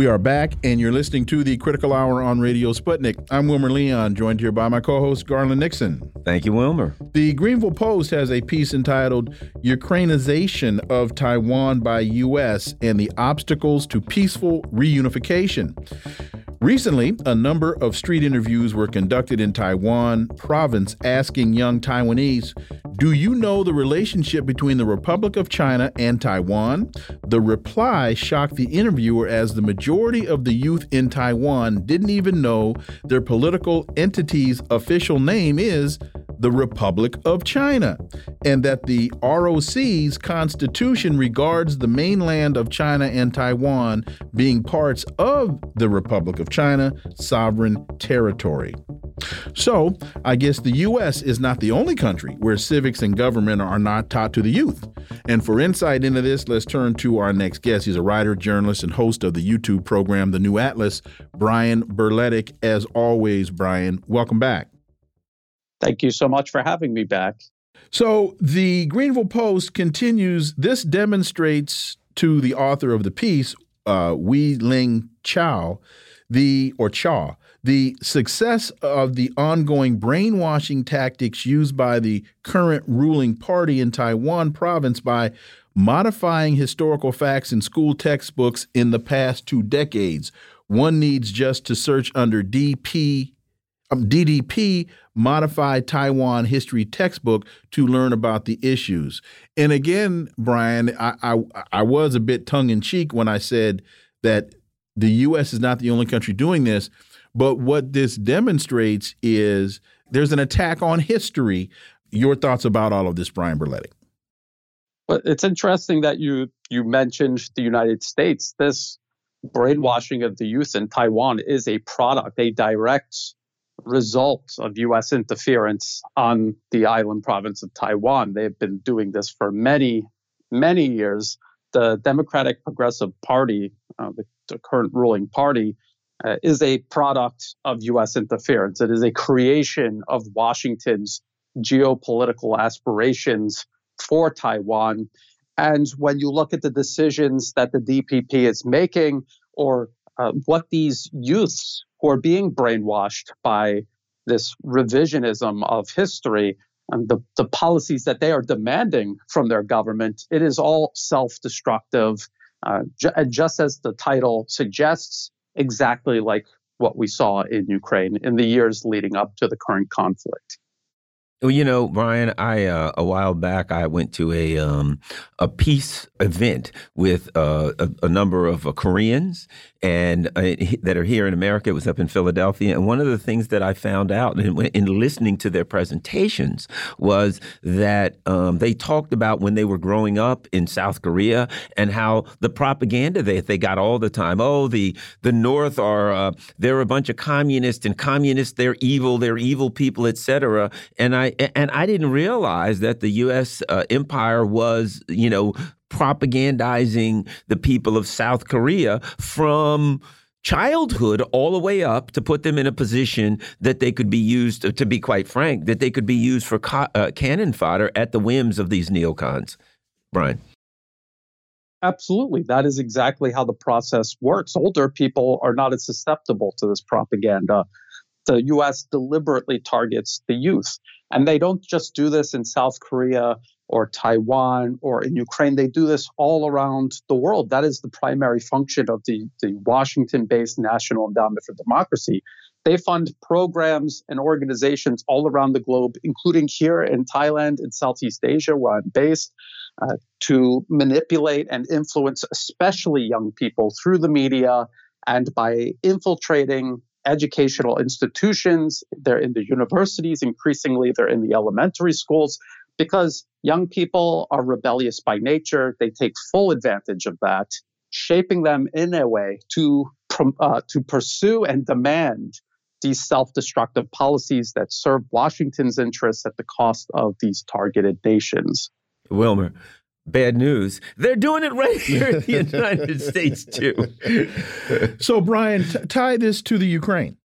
We are back, and you're listening to the Critical Hour on Radio Sputnik. I'm Wilmer Leon, joined here by my co host, Garland Nixon. Thank you, Wilmer. The Greanville Post has a piece entitled Ukrainization of Taiwan by U.S. and the Obstacles to Peaceful Reunification. Recently, a number of street interviews were conducted in Taiwan province asking young Taiwanese, Do you know the relationship between the Republic of China and Taiwan? The reply shocked the interviewer as the majority of the youth in Taiwan didn't even know their political entity's official name is the Republic of China, and that the ROC's constitution regards the mainland of China and Taiwan being parts of the Republic of China sovereign territory. So, I guess the U.S. is not the only country where civics and government are not taught to the youth. And for insight into this, let's turn to our next guest. He's a writer, journalist, and host of the YouTube program, The New Atlas, Brian Berletic. As always, Brian, welcome back. Thank you so much for having me back. So, the Greanville Post continues. This demonstrates to the author of the piece, uh, Wei Ling Chow, the or Chaw, the success of the ongoing brainwashing tactics used by the current ruling party in Taiwan province by modifying historical facts in school textbooks in the past two decades. One needs just to search under DP, um, DDP modified Taiwan history textbook to learn about the issues. And again, Brian, I, I, I was a bit tongue in cheek when I said that the U.S. is not the only country doing this. But what this demonstrates is there's an attack on history. Your thoughts about all of this, Brian Berletic? Well, it's interesting that you you mentioned the United States. This brainwashing of the youth in Taiwan is a product, a direct result of U.S. interference on the island province of Taiwan. They've been doing this for many, many years. The Democratic Progressive Party, uh, the, the current ruling party, uh, is a product of U.S. interference. It is a creation of Washington's geopolitical aspirations for Taiwan. And when you look at the decisions that the DPP is making, or uh, what these youths who are being brainwashed by this revisionism of history and the, the policies that they are demanding from their government, it is all self destructive. Uh, ju- just as the title suggests, exactly like what we saw in Ukraine in the years leading up to the current conflict. Well, you know, Brian, I uh, a while back I went to a um, a peace event with uh, a, a, number of uh, Koreans and uh, that are here in America. It was up in Philadelphia, and one of the things that I found out in, in listening to their presentations was that um, they talked about when they were growing up in South Korea and how the propaganda that they got all the time. Oh, the the North are uh, they're a bunch of communists, and communists they're evil, they're evil people, etc. And I and I didn't realize that the U.S. Uh, empire was you know propagandizing the people of South Korea from childhood all the way up to put them in a position that they could be used, to be quite frank, that they could be used for uh, cannon fodder at the whims of these neocons. Brian. Absolutely. That is exactly how the process works. Older people are not as susceptible to this propaganda. The US deliberately targets the youth. And they don't just do this in South Korea or Taiwan or in Ukraine. They do this all around the world. That is the primary function of the, the Washington based National Endowment for Democracy. They fund programs and organizations all around the globe, including here in Thailand and Southeast Asia, where I'm based, uh, to manipulate and influence, especially young people, through the media and by infiltrating educational institutions. They're in the universities, increasingly, they're in the elementary schools because young people are rebellious by nature. They take full advantage of that, shaping them in a way to, uh, to pursue and demand these self destructive policies that serve Washington's interests at the cost of these targeted nations. Wilmer, bad news. They're doing it right here in the United States, too. so, Brian, tie this to the Ukraine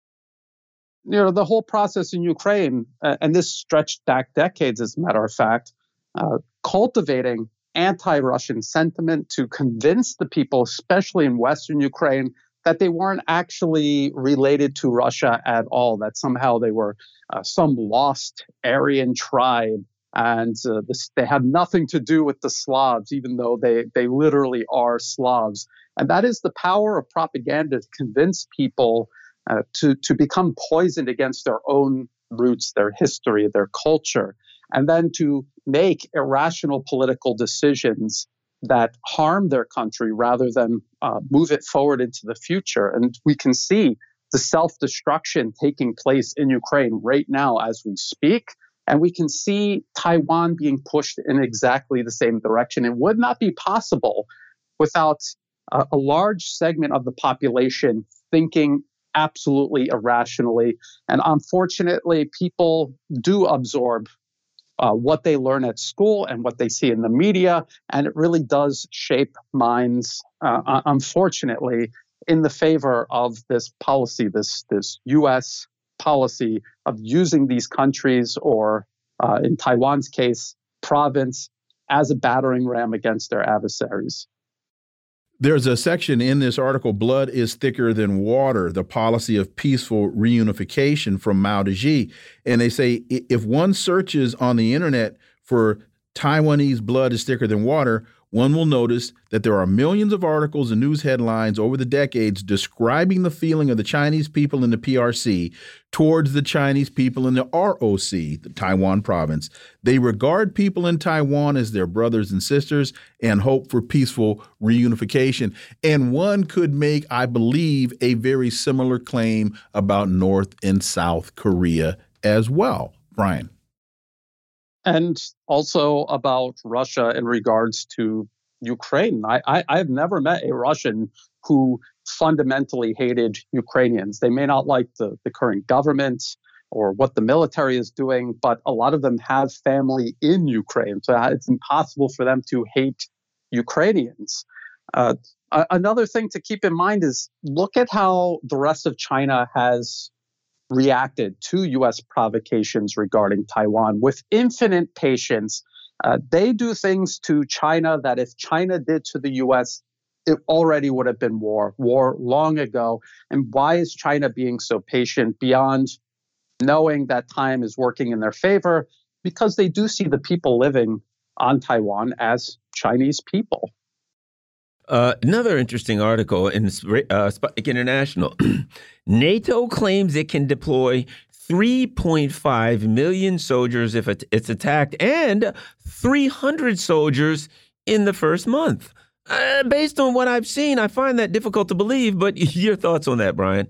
you know, the whole process in Ukraine, uh, and this stretched back decades, as a matter of fact, uh, cultivating anti Russian sentiment to convince the people, especially in Western Ukraine, that they weren't actually related to Russia at all, that somehow they were uh, some lost Aryan tribe. And uh, this, they had nothing to do with the Slavs, even though they, they literally are Slavs. And that is the power of propaganda to convince people uh, to, to become poisoned against their own roots, their history, their culture, and then to make irrational political decisions that harm their country rather than uh, move it forward into the future. And we can see the self destruction taking place in Ukraine right now as we speak. And we can see Taiwan being pushed in exactly the same direction. It would not be possible without a, a large segment of the population thinking absolutely irrationally. And unfortunately, people do absorb uh, what they learn at school and what they see in the media, and it really does shape minds, uh, unfortunately, in the favor of this policy, this this U.S. policy of using these countries, or uh, in Taiwan's case, province, as a battering ram against their adversaries. There's a section in this article, Blood is Thicker Than Water, the policy of peaceful reunification from Mao Zedong. And they say if one searches on the internet for Taiwanese blood is thicker than water, one will notice that there are millions of articles and news headlines over the decades describing the feeling of the Chinese people in the PRC towards the Chinese people in the ROC, the Taiwan province. They regard people in Taiwan as their brothers and sisters and hope for peaceful reunification. And one could make, I believe, a very similar claim about North and South Korea as well. Brian and also about Russia in regards to Ukraine. I, I, have never met a Russian who fundamentally hated Ukrainians. They may not like the, the current government or what the military is doing, but a lot of them have family in Ukraine. So it's impossible for them to hate Ukrainians. Uh, another thing to keep in mind is look at how the rest of China has reacted to U.S. provocations regarding Taiwan with infinite patience. Uh, they do things to China that if China did to the U.S., it already would have been war, war long ago. And why is China being so patient beyond knowing that time is working in their favor? Because they do see the people living on Taiwan as Chinese people. Uh, another interesting article in uh, International. NATO claims it can deploy 3.5 million soldiers if it's attacked and 300 soldiers in the first month. Uh, based on what I've seen, I find that difficult to believe. But your thoughts on that, Brian?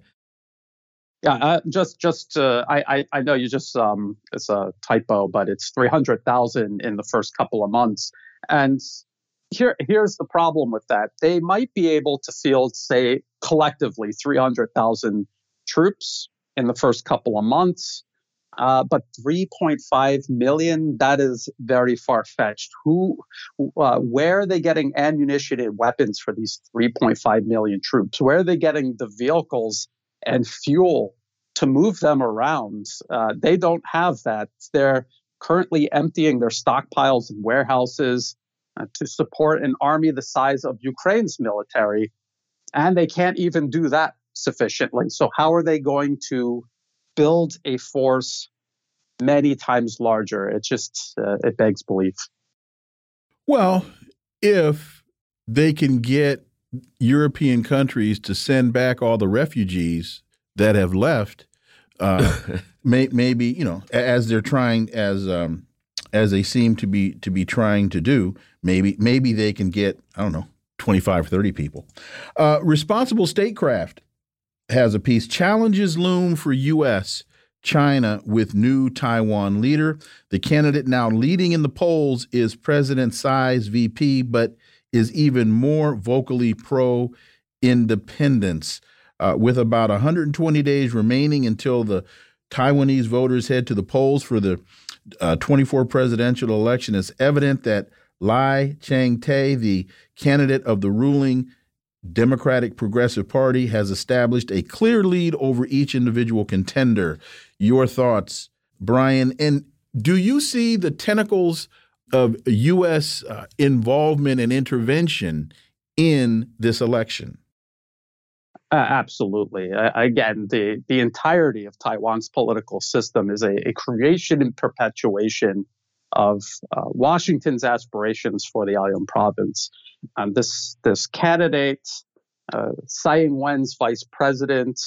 Yeah, uh, just just uh, I, I, I know you just um, it's a typo, but it's three hundred thousand in the first couple of months, and here, here's the problem with that. They might be able to field, say, collectively 300,000 troops in the first couple of months. Uh, but 3.5 million, that is very far fetched. Who, uh, where are they getting ammunition and weapons for these 3.5 million troops? Where are they getting the vehicles and fuel to move them around? Uh, they don't have that. They're currently emptying their stockpiles and warehouses uh, to support an army the size of Ukraine's military. And they can't even do that sufficiently. So, how are they going to build a force many times larger? It just uh, it begs belief. Well, if they can get European countries to send back all the refugees that have left, uh, may, maybe you know, as they're trying, as um, as they seem to be to be trying to do, maybe maybe they can get I don't know 25, 30 people. Uh, responsible statecraft has a piece. Challenges loom for U.S. China with new Taiwan leader. The candidate now leading in the polls is President Tsai's VP, but is even more vocally pro independence. Uh, with about 120 days remaining until the Taiwanese voters head to the polls for the uh, 24 presidential election, it's evident that Lai Ching-te, the candidate of the ruling Democratic Progressive Party, has established a clear lead over each individual contender. Your thoughts, Brian? And do you see the tentacles of U.S. Uh, involvement and intervention in this election? Uh, absolutely. Uh, again, the, the entirety of Taiwan's political system is a, a creation and perpetuation of uh, Washington's aspirations for the Liaoning province. Um, this, this candidate, uh, Tsai Ing-wen's vice president,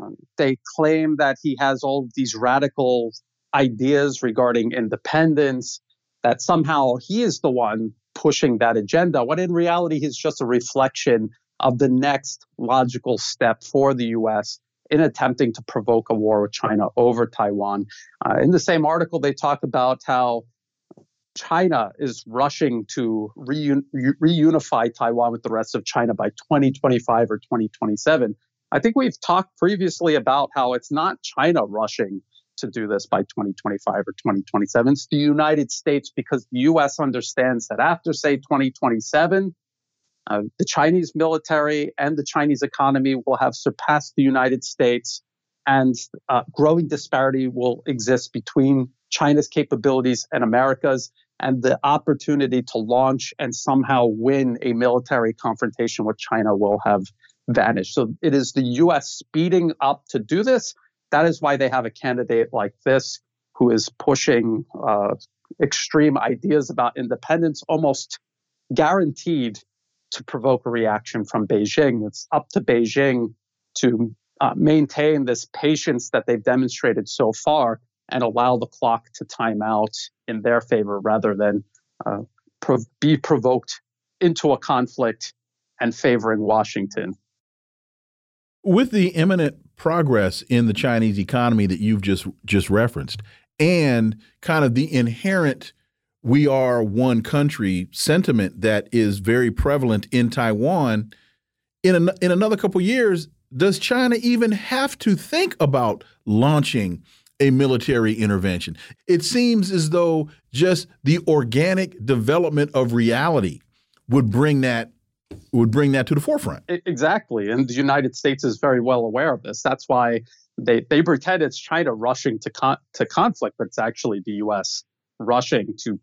um, they claim that he has all these radical ideas regarding independence, that somehow he is the one pushing that agenda, when in reality he's just a reflection of the next logical step for the U.S. in attempting to provoke a war with China over Taiwan. Uh, in the same article, they talk about how China is rushing to reun- reunify Taiwan with the rest of China by 2025 or 2027. I think we've talked previously about how it's not China rushing to do this by 2025 or 2027. It's the United States because the US understands that after, say, 2027, uh, the Chinese military and the Chinese economy will have surpassed the United States, and uh, growing disparity will exist between China's capabilities and America's, and the opportunity to launch and somehow win a military confrontation with China will have vanished. So it is the U.S. speeding up to do this. That is why they have a candidate like this who is pushing uh, extreme ideas about independence, almost guaranteed to provoke a reaction from Beijing. It's up to Beijing to uh, maintain this patience that they've demonstrated so far and allow the clock to time out in their favor rather than uh, prov- be provoked into a conflict and favoring Washington. With the imminent progress in the Chinese economy that you've just just referenced, and kind of the inherent we are one country sentiment that is very prevalent in Taiwan. In an, in another couple years, does China even have to think about launching a military intervention? It seems as though just the organic development of reality would bring that would bring that to the forefront. Exactly, and the United States is very well aware of this. That's why they they pretend it's China rushing to con to conflict, but it's actually the U.S. rushing to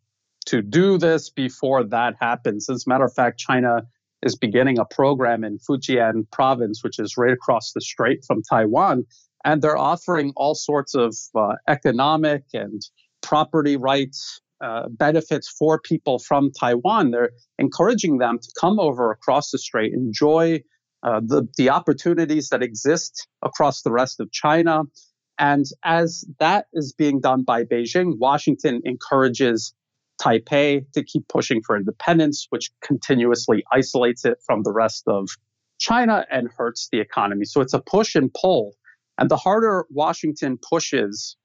to do this before that happens. As a matter of fact, China is beginning a program in Fujian province, which is right across the strait from Taiwan. And they're offering all sorts of uh, economic and property rights uh, benefits for people from Taiwan. They're encouraging them to come over across the strait, enjoy uh, the, the opportunities that exist across the rest of China. And as that is being done by Beijing, Washington encourages Taipei to keep pushing for independence, which continuously isolates it from the rest of China and hurts the economy. So it's a push and pull. And the harder Washington pushes,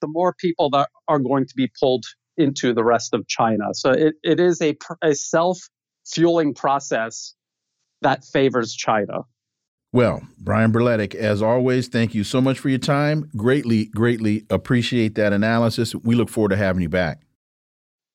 the more people that are going to be pulled into the rest of China. So it, it is a, a self fueling process that favors China. Well, Brian Berletic, as always, thank you so much for your time. Greatly, greatly appreciate that analysis. We look forward to having you back.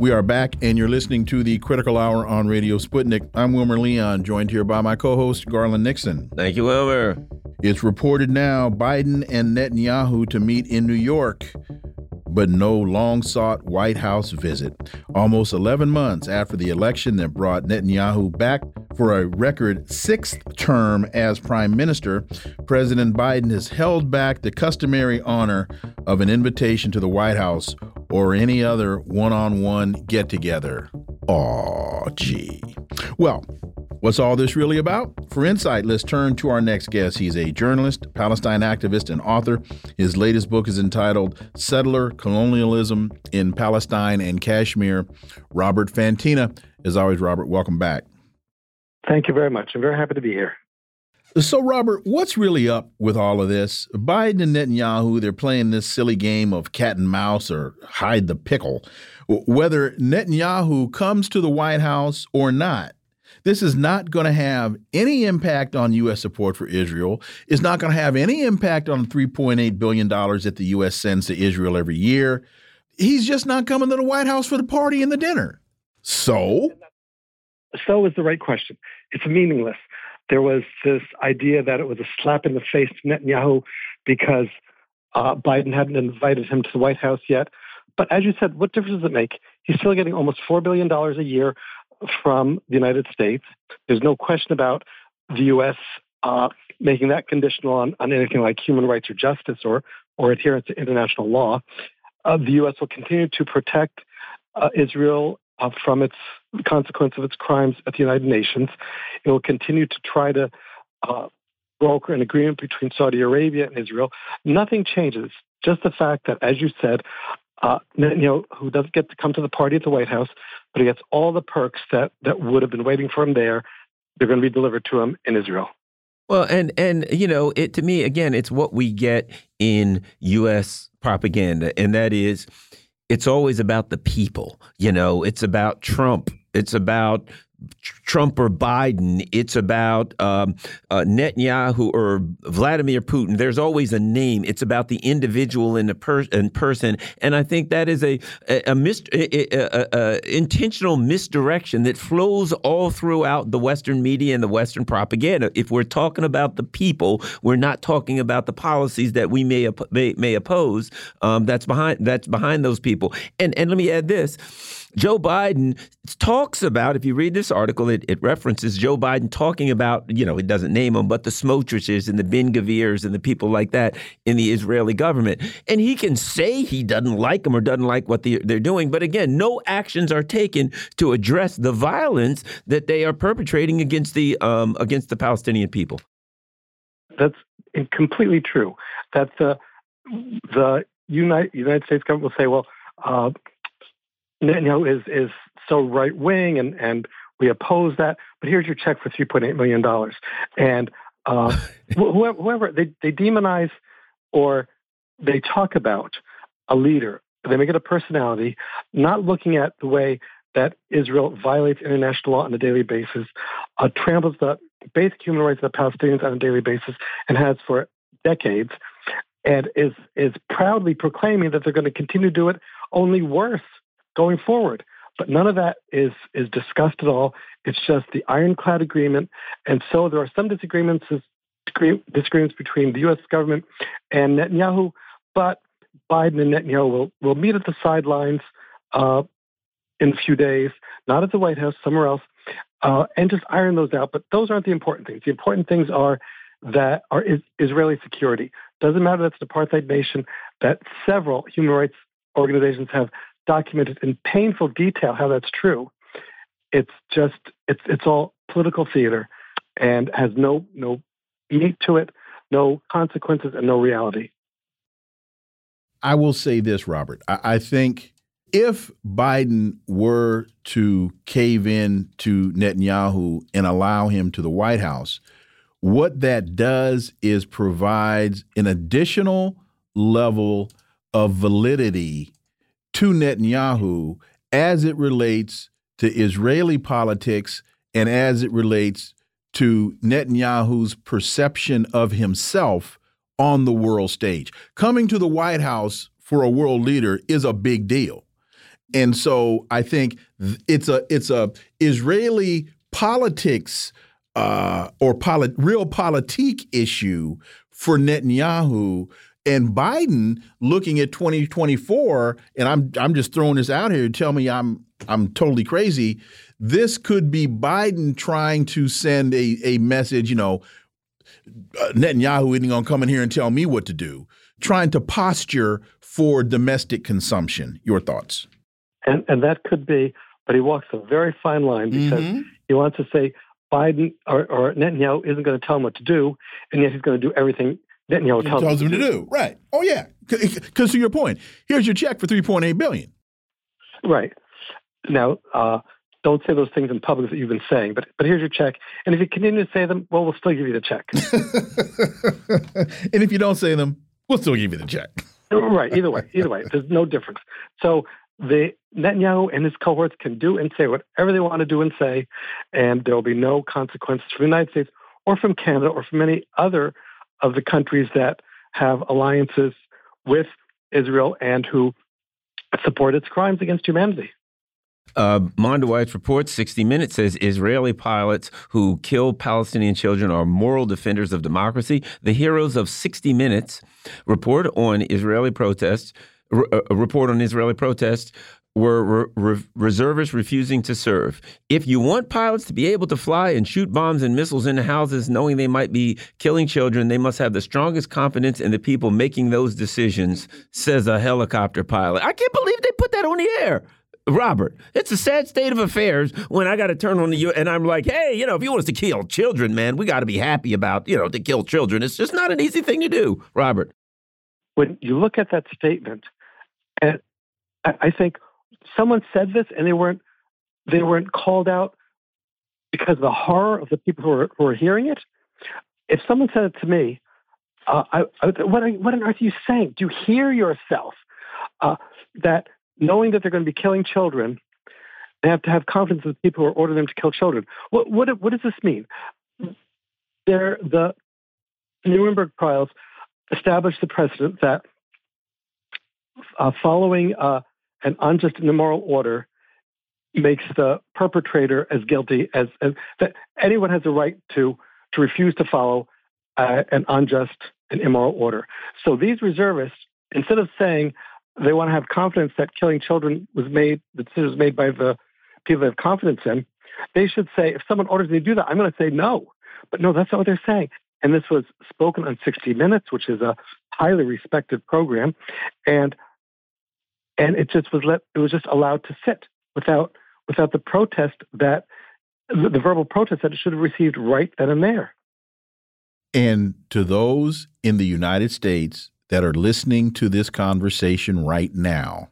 We are back, and you're listening to the Critical Hour on Radio Sputnik. I'm Wilmer Leon, joined here by my co host, Garland Nixon. Thank you, Wilmer. It's reported now Biden and Netanyahu to meet in New York, but no long sought White House visit. Almost 11 months after the election that brought Netanyahu back for a record sixth term as prime minister, President Biden has held back the customary honor of an invitation to the White House or any other one on one get together. Aw, gee. Well, What's all this really about? For insight, let's turn to our next guest. He's a journalist, Palestine activist, and author. His latest book is entitled Settler Colonialism in Palestine and Kashmir. Robert Fantina. As always, Robert, welcome back. Thank you very much. I'm very happy to be here. So, Robert, what's really up with all of this? Biden and Netanyahu, they're playing this silly game of cat and mouse or hide the pickle. Whether Netanyahu comes to the White House or not, this is not going to have any impact on U.S. support for Israel. It's not going to have any impact on $3.8 billion that the U.S. sends to Israel every year. He's just not coming to the White House for the party and the dinner. So? So is the right question. It's meaningless there was this idea that it was a slap in the face to Netanyahu because uh, Biden hadn't invited him to the White House yet. But as you said, what difference does it make? He's still getting almost $4 billion a year from the United States. There's no question about the U.S. Uh, making that conditional on, on anything like human rights or justice or, or adherence to international law. Uh, the U.S. will continue to protect uh, Israel uh, from its consequence of its crimes at the United Nations. It will continue to try to uh, broker an agreement between Saudi Arabia and Israel. Nothing changes. Just the fact that, as you said, uh, who doesn't get to come to the party at the White House, but he gets all the perks that, that would have been waiting for him there. They're going to be delivered to him in Israel. Well, and and you know, it to me again, it's what we get in U.S. propaganda, and that is, it's always about the people. You know, it's about Trump. It's about Trump or Biden. It's about um, uh, Netanyahu or Vladimir Putin. There's always a name. It's about the individual in the per person, and I think that is a a, a, a, a, intentional misdirection that flows all throughout the Western media and the Western propaganda. If we're talking about the people, we're not talking about the policies that we may may, may oppose. Um, that's behind that's behind those people. And and let me add this Joe Biden talks about, if you read this article, it, it, references Joe Biden talking about, you know, it doesn't name them, but the Smotriches and the Ben Gvirs and the people like that in the Israeli government. And he can say he doesn't like them or doesn't like what they, they're doing. But again, no actions are taken to address the violence that they are perpetrating against the, um, against the Palestinian people. That's completely true. That the, the United, United States government will say, well, uh, Netanyahu is is so right wing and and we oppose that. But here's your check for 3.8 million dollars. And uh, whoever, whoever they they demonize or they talk about a leader, they make it a personality, not looking at the way that Israel violates international law on a daily basis, uh, tramples the basic human rights of the Palestinians on a daily basis, and has for decades, and is is proudly proclaiming that they're going to continue to do it only worse going forward. But none of that is is discussed at all. It's just the ironclad agreement, and so there are some disagreements disagreements between the U.S. government and Netanyahu. But Biden and Netanyahu will will meet at the sidelines uh, in a few days, not at the White House, somewhere else, uh, and just iron those out. But those aren't the important things. The important things are that are is Israeli security. Doesn't matter that's an apartheid nation. That several human rights organizations have documented in painful detail how that's true. It's just it's it's all political theater and has no no meat to it, no consequences, and no reality. I will say this, Robert. I, I think if Biden were to cave in to Netanyahu and allow him to the White House, what that does is provides an additional level of validity to Netanyahu as it relates to Israeli politics and as it relates to Netanyahu's perception of himself on the world stage. Coming to the White House for a world leader is a big deal. And so I think it's a it's a Israeli politics uh, or polit real politique issue for Netanyahu and Biden looking at 2024, and I'm I'm just throwing this out here to tell me I'm I'm totally crazy. This could be Biden trying to send a a message, you know, uh, Netanyahu isn't going to come in here and tell me what to do. Trying to posture for domestic consumption. Your thoughts? And and that could be, but he walks a very fine line because mm -hmm. he wants to say Biden or, or Netanyahu isn't going to tell him what to do, and yet he's going to do everything Netanyahu tells, tells them to do. Right. Oh yeah. Because to your point, here's your check for 3.8 billion. Right. Now, uh, don't say those things in public that you've been saying, but but here's your check. And if you continue to say them, well, we'll still give you the check. and if you don't say them, we'll still give you the check. right. Either way. Either way. There's no difference. So the Netanyahu and his cohorts can do and say whatever they want to do and say, and there will be no consequences from the United States or from Canada or from any other of the countries that have alliances with Israel and who support its crimes against humanity. Uh, Mondoweiss reports 60 Minutes says Israeli pilots who kill Palestinian children are moral defenders of democracy. The heroes of 60 Minutes report on Israeli protests. Uh, report on Israeli protests were re re reservists refusing to serve. If you want pilots to be able to fly and shoot bombs and missiles into houses knowing they might be killing children, they must have the strongest confidence in the people making those decisions, says a helicopter pilot. I can't believe they put that on the air. Robert, it's a sad state of affairs when I got to turn on the U and I'm like, hey, you know, if you want us to kill children, man, we got to be happy about, you know, to kill children. It's just not an easy thing to do, Robert. When you look at that statement, and I think someone said this and they weren't they weren't called out because of the horror of the people who were, who were hearing it. If someone said it to me, uh, I, I, what, are, what on earth are you saying? Do you hear yourself uh, that knowing that they're going to be killing children, they have to have confidence in the people who are ordering them to kill children? What, what, what does this mean? The Nuremberg trials established the precedent that uh, following uh, an unjust and immoral order makes the perpetrator as guilty as, as that anyone has a right to to refuse to follow uh, an unjust and immoral order. So these reservists, instead of saying they want to have confidence that killing children was made, the decision was made by the people they have confidence in, they should say, if someone orders me to do that, I'm going to say no. But no, that's not what they're saying. And this was spoken on 60 Minutes, which is a highly respected program. And and it just was let it was just allowed to sit without without the protest that the, the verbal protest that it should have received right then and there. And to those in the United States that are listening to this conversation right now,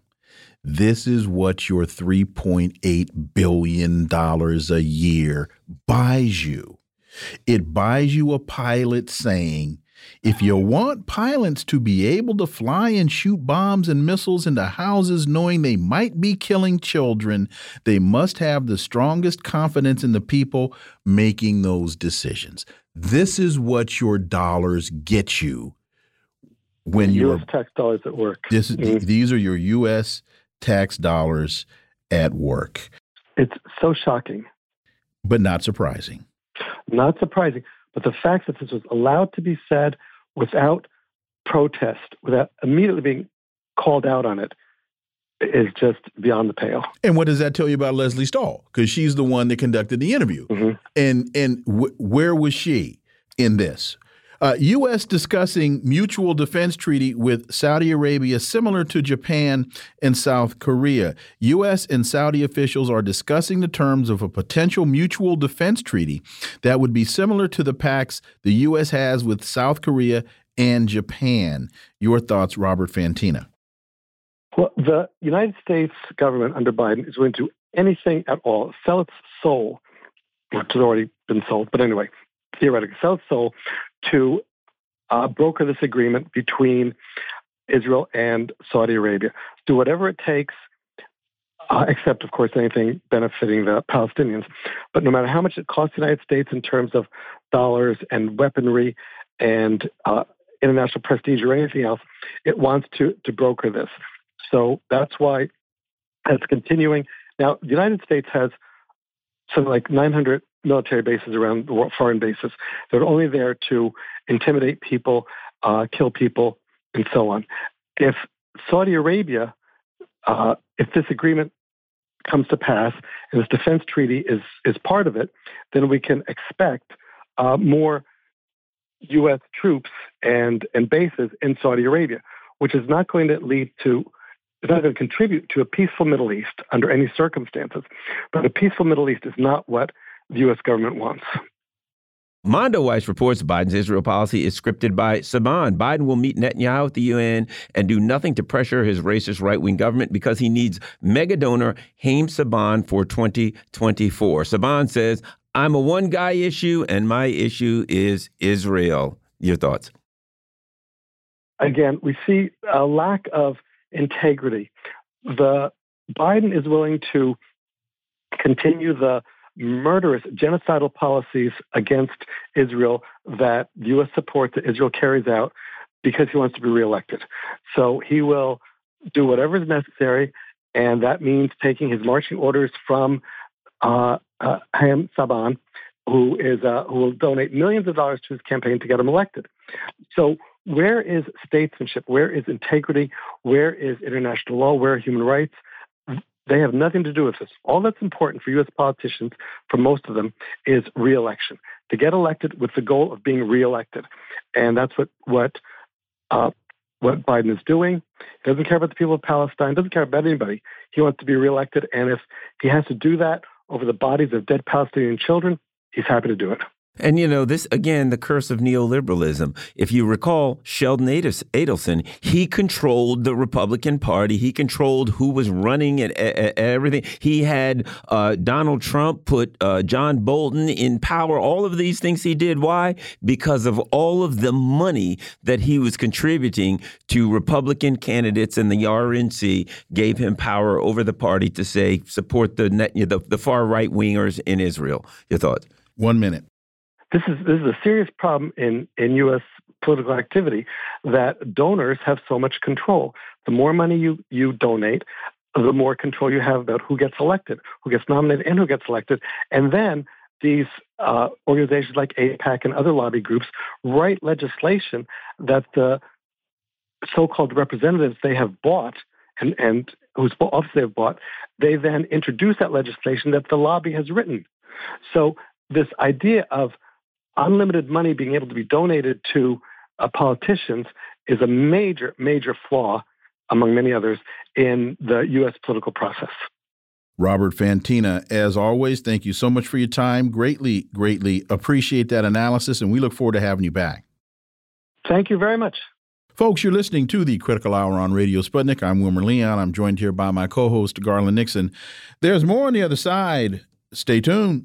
this is what your $3.8 billion a year buys you. It buys you a pilot saying, if you want pilots to be able to fly and shoot bombs and missiles into houses knowing they might be killing children, they must have the strongest confidence in the people making those decisions. This is what your dollars get you when your U.S. tax dollars at work. This, mm -hmm. These are your U.S. tax dollars at work. It's so shocking. But not surprising. Not surprising. But the fact that this was allowed to be said without protest, without immediately being called out on it, is just beyond the pale. And what does that tell you about Lesley Stahl? Because she's the one that conducted the interview. Mm -hmm. And and where was she in this? Uh, U.S. discussing mutual defense treaty with Saudi Arabia, similar to Japan and South Korea. U.S. and Saudi officials are discussing the terms of a potential mutual defense treaty that would be similar to the pacts the U.S. has with South Korea and Japan. Your thoughts, Robert Fantina? Well, the United States government under Biden is going to do anything at all, sell its soul, which has already been sold, but anyway, theoretically, sell its soul to uh, broker this agreement between Israel and Saudi Arabia. Do whatever it takes, uh, except, of course, anything benefiting the Palestinians. But no matter how much it costs the United States in terms of dollars and weaponry and uh, international prestige or anything else, it wants to, to broker this. So that's why it's continuing. Now, the United States has something like 900 military bases around the world, foreign bases. They're only there to intimidate people, uh, kill people, and so on. If Saudi Arabia, uh, if this agreement comes to pass and this defense treaty is is part of it, then we can expect uh, more U.S. troops and and bases in Saudi Arabia, which is not going to lead to it's not going to contribute to a peaceful Middle East under any circumstances. But a peaceful Middle East is not what the U.S. government wants. Mondoweiss reports Biden's Israel policy is scripted by Saban. Biden will meet Netanyahu at the UN and do nothing to pressure his racist right wing government because he needs mega donor Haim Saban for 2024. Saban says, I'm a one guy issue and my issue is Israel. Your thoughts? Again, we see a lack of integrity. The Biden is willing to continue the murderous genocidal policies against Israel that U.S. support that Israel carries out because he wants to be reelected. So he will do whatever is necessary, and that means taking his marching orders from uh, uh, Haim Saban, who is uh, who will donate millions of dollars to his campaign to get him elected. So where is statesmanship? Where is integrity? Where is international law? Where are human rights? They have nothing to do with this. All that's important for U.S. politicians, for most of them, is reelection. To get elected with the goal of being reelected, and that's what what uh, what Biden is doing. He doesn't care about the people of Palestine. Doesn't care about anybody. He wants to be reelected, and if he has to do that over the bodies of dead Palestinian children, he's happy to do it. And you know, this again, the curse of neoliberalism. If you recall, Sheldon Adelson, he controlled the Republican Party. He controlled who was running and everything. He had uh, Donald Trump put uh, John Bolton in power. All of these things he did. Why? Because of all of the money that he was contributing to Republican candidates, and the RNC gave him power over the party to say support the the, the far right wingers in Israel. Your thoughts? One minute this is this is a serious problem in in U.S. political activity that donors have so much control. The more money you you donate, the more control you have about who gets elected, who gets nominated, and who gets elected. And then these uh, organizations like AIPAC and other lobby groups write legislation that the so-called representatives they have bought and, and whose office they've bought, they then introduce that legislation that the lobby has written. So this idea of unlimited money being able to be donated to uh, politicians is a major, major flaw, among many others, in the U.S. political process. Robert Fantina, as always, thank you so much for your time. Greatly, greatly appreciate that analysis, and we look forward to having you back. Thank you very much. Folks, you're listening to the Critical Hour on Radio Sputnik. I'm Wilmer Leon. I'm joined here by my co host, Garland Nixon. There's more on the other side. Stay tuned.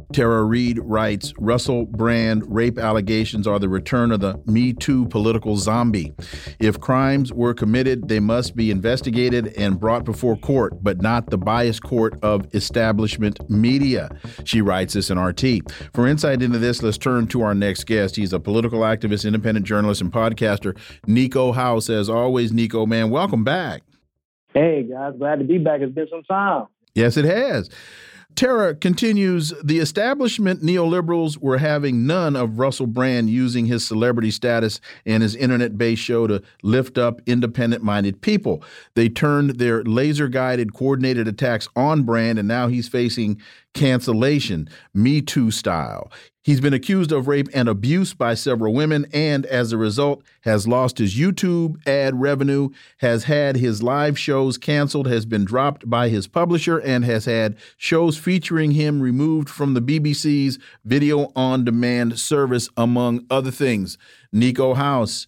Tara Reade writes Russell Brand rape allegations are the return of the Me Too political zombie. If crimes were committed, they must be investigated and brought before court, but not the biased court of establishment media. She writes this in RT. For insight into this, let's turn to our next guest. He's a political activist, independent journalist, and podcaster, Nico House. As always, Nico, man, welcome back. Hey, guys, glad to be back. It's been some time. Yes, it has. Tara continues The establishment neoliberals were having none of Russell Brand using his celebrity status and his internet based show to lift up independent minded people. They turned their laser guided, coordinated attacks on Brand, and now he's facing cancellation, Me Too style. He's been accused of rape and abuse by several women, and as a result, has lost his YouTube ad revenue, has had his live shows canceled, has been dropped by his publisher, and has had shows featuring him removed from the BBC's video on demand service, among other things. Nico House,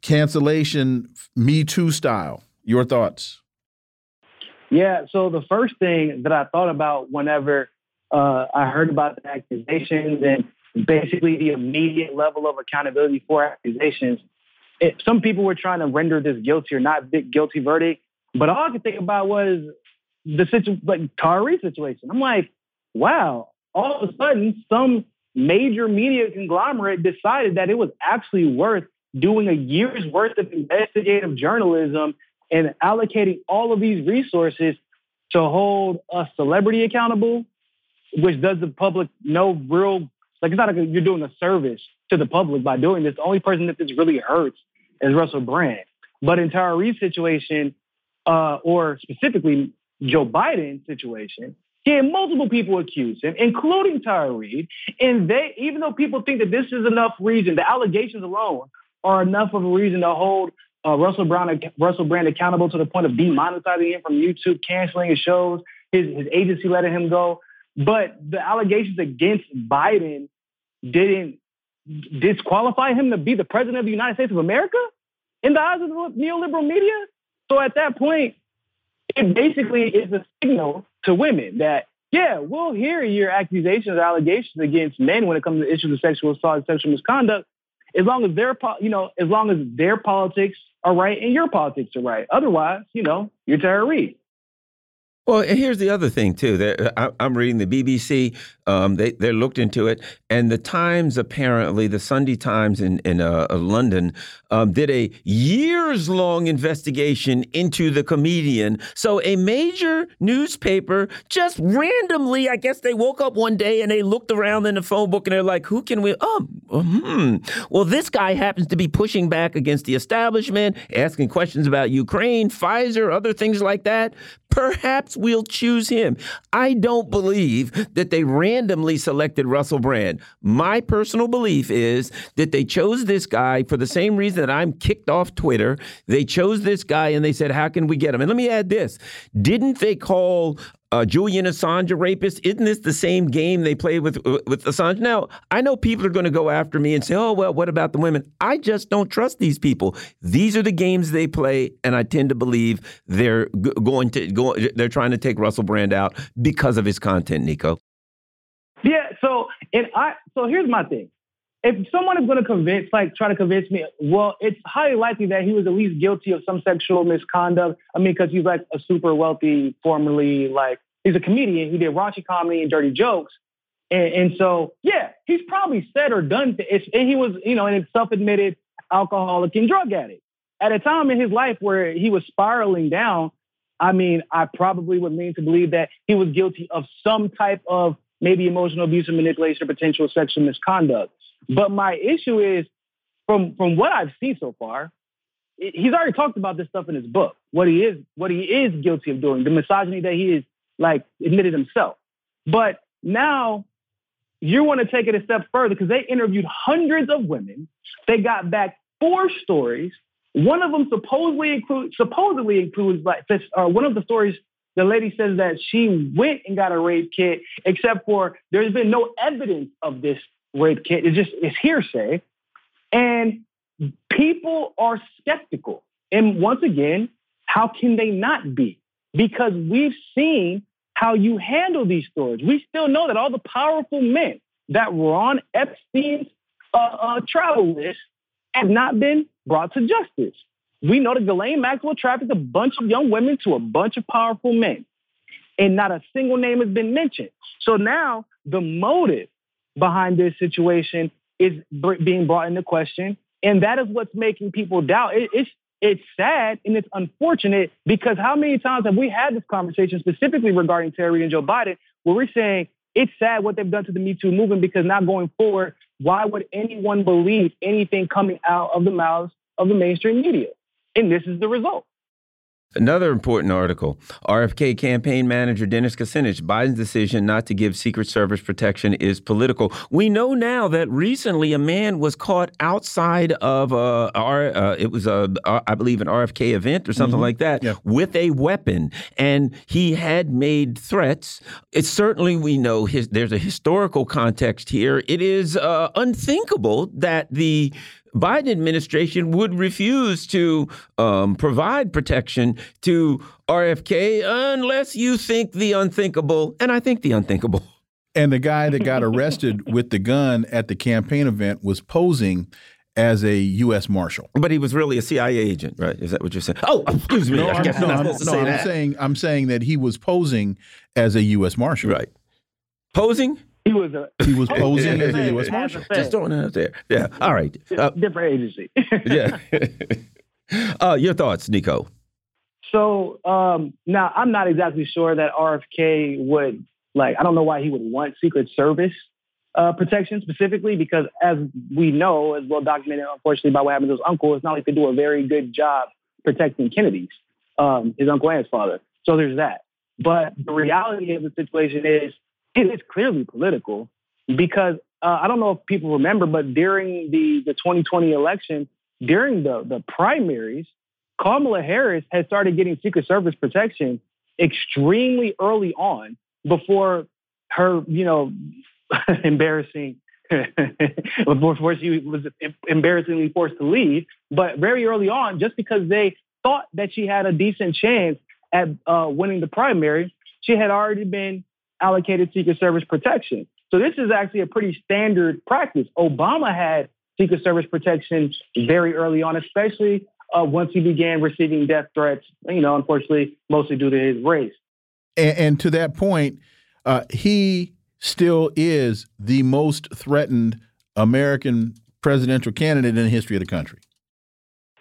cancellation, Me Too style. Your thoughts? Yeah, so the first thing that I thought about whenever uh, I heard about the accusations and basically the immediate level of accountability for accusations. It, some people were trying to render this guilty or not guilty verdict, but all I could think about was the situation, like Tara situation. I'm like, wow, all of a sudden, some major media conglomerate decided that it was actually worth doing a year's worth of investigative journalism and allocating all of these resources to hold a celebrity accountable, which does the public no real like it's not like you're doing a service to the public by doing this. The only person that this really hurts is Russell Brand. But in Tara Reade's situation, uh, or specifically Joe Biden's situation, he had multiple people accuse him, including Reade. And they, even though people think that this is enough reason, the allegations alone are enough of a reason to hold uh, Russell Brown, Russell Brand accountable to the point of demonetizing him from YouTube, canceling his shows, his, his agency letting him go. But the allegations against Biden didn't disqualify him to be the president of the United States of America in the eyes of the neoliberal media. So at that point, it basically is a signal to women that, yeah, we'll hear your accusations allegations against men when it comes to issues of sexual assault and sexual misconduct, as long as their, you know, as long as their politics are right and your politics are right. Otherwise, you know, you're Tara Reade. Well, here's the other thing too. I'm reading the BBC. Um, they they looked into it, and the Times apparently, the Sunday Times in in uh, London, um, did a years long investigation into the comedian. So a major newspaper just randomly, I guess they woke up one day and they looked around in the phone book and they're like, "Who can we? Oh, hmm. Well, this guy happens to be pushing back against the establishment, asking questions about Ukraine, Pfizer, other things like that." Perhaps we'll choose him. I don't believe that they randomly selected Russell Brand. My personal belief is that they chose this guy for the same reason that I'm kicked off Twitter. They chose this guy and they said, How can we get him? And let me add this Didn't they call uh, Julian Assange a rapist? Isn't this the same game they play with with Assange? Now, I know people are going to go after me and say, "Oh, well, what about the women?" I just don't trust these people. These are the games they play, and I tend to believe they're going to go. They're trying to take Russell Brand out because of his content, Nico. Yeah. So, and I. So here's my thing. If someone is going to convince, like, try to convince me, well, it's highly likely that he was at least guilty of some sexual misconduct. I mean, because he's like a super wealthy, formerly like he's a comedian. He did raunchy comedy and dirty jokes. And, and so, yeah, he's probably said or done. Th- and he was, you know, a self-admitted alcoholic and drug addict. At a time in his life where he was spiraling down, I mean, I probably would lean to believe that he was guilty of some type of maybe emotional abuse or manipulation or potential sexual misconduct. But my issue is, from from what I've seen so far, he's already talked about this stuff in his book. What he is, what he is guilty of doing, the misogyny that he is like admitted himself. But now you want to take it a step further because they interviewed hundreds of women. They got back four stories. One of them supposedly include, supposedly includes like this. Uh, one of the stories, the lady says that she went and got a rape kit, except for there's been no evidence of this rape kit. It's just it's hearsay, and people are skeptical. And once again, how can they not be? because we've seen how you handle these stories. We still know that all the powerful men that were on Epstein's uh, uh, travel list have not been brought to justice. We know that Ghislaine Maxwell trafficked a bunch of young women to a bunch of powerful men, and not a single name has been mentioned. So now the motive behind this situation is being brought into question, and that is what's making people doubt. It, it's it's sad and it's unfortunate because how many times have we had this conversation specifically regarding Terry and Joe Biden where we're saying it's sad what they've done to the Me Too movement because now going forward, why would anyone believe anything coming out of the mouths of the mainstream media? And this is the result. Another important article RFK campaign manager Dennis Kucinich Biden's decision not to give Secret Service protection is political. We know now that recently a man was caught outside of uh, our, uh, it was, a, uh, believe, an RFK event or something mm -hmm. like that yeah. with a weapon. And he had made threats. It's certainly, we know his, there's a historical context here. It is uh, unthinkable that the Biden administration would refuse to um, provide protection to RFK unless you think the unthinkable, and I think the unthinkable. And the guy that got arrested with the gun at the campaign event was posing as a U.S. Marshal. But he was really a CIA agent, right? Is that what you're saying? Oh, excuse me. No, I am no, no, say I'm saying I'm saying that he was posing as a U.S. Marshal. Right. Posing? He was a he was posing as a U.S. Marshal. Just throwing it out there. Yeah. All right. Uh, Different agency. yeah. uh, your thoughts, Nico? So um, now I'm not exactly sure that RFK would like. I don't know why he would want Secret Service uh, protection specifically because, as we know, as well documented, unfortunately, by what happened to his uncle, it's not like they do a very good job protecting Kennedy's, um, his uncle and his father. So there's that. But the reality of the situation is it is clearly political because uh, I don't know if people remember, but during the, the 2020 election, during the, the primaries, Kamala Harris had started getting Secret Service protection extremely early on before her, you know, embarrassing, before she was embarrassingly forced to leave. But very early on, just because they thought that she had a decent chance at uh, winning the primary, she had already been allocated Secret Service protection. So this is actually a pretty standard practice. Obama had Secret Service protection very early on, especially uh, once he began receiving death threats, you know, unfortunately, mostly due to his race. And, and to that point, uh, he still is the most threatened American presidential candidate in the history of the country.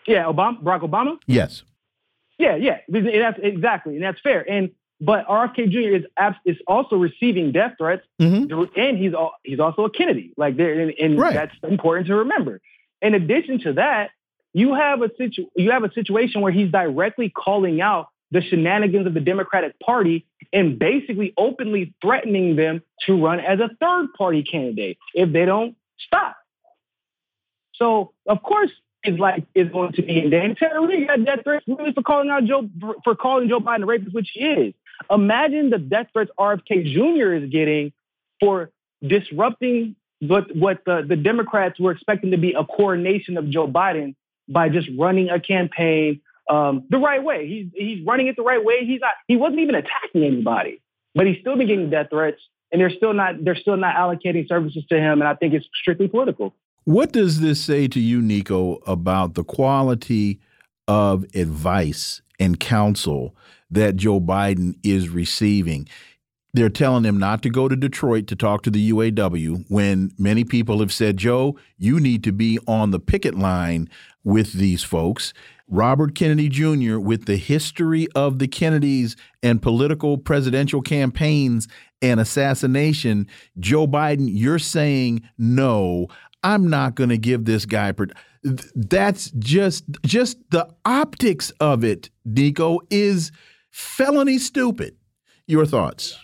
Yeah, Obama, Barack Obama. Yes. Yeah, yeah, that's exactly, and that's fair. And but RFK Jr. is is also receiving death threats, mm -hmm. and he's he's also a Kennedy. Like there, and, and right. that's important to remember. In addition to that, you have a situ you have a situation where he's directly calling out the shenanigans of the Democratic Party and basically openly threatening them to run as a third party candidate if they don't stop. So of course is like is going to be in danger. Terry got death threats really for calling out Joe for calling Joe Biden a rapist, which he is. Imagine the death threats RFK Jr. is getting for disrupting what what the, the Democrats were expecting to be a coronation of Joe Biden by just running a campaign um, the right way. He's he's running it the right way. He's not he wasn't even attacking anybody, but he's still been getting death threats, and they're still not they're still not allocating services to him. And I think it's strictly political. What does this say to you, Nico, about the quality of advice and counsel that Joe Biden is receiving? They're telling him not to go to Detroit to talk to the UAW when many people have said, Joe, you need to be on the picket line with these folks. Robert Kennedy Jr., with the history of the Kennedys and political presidential campaigns and assassination, Joe Biden, you're saying, no, I'm not going to give this guy. That's just just the optics of it. Nico is felony stupid. Your thoughts?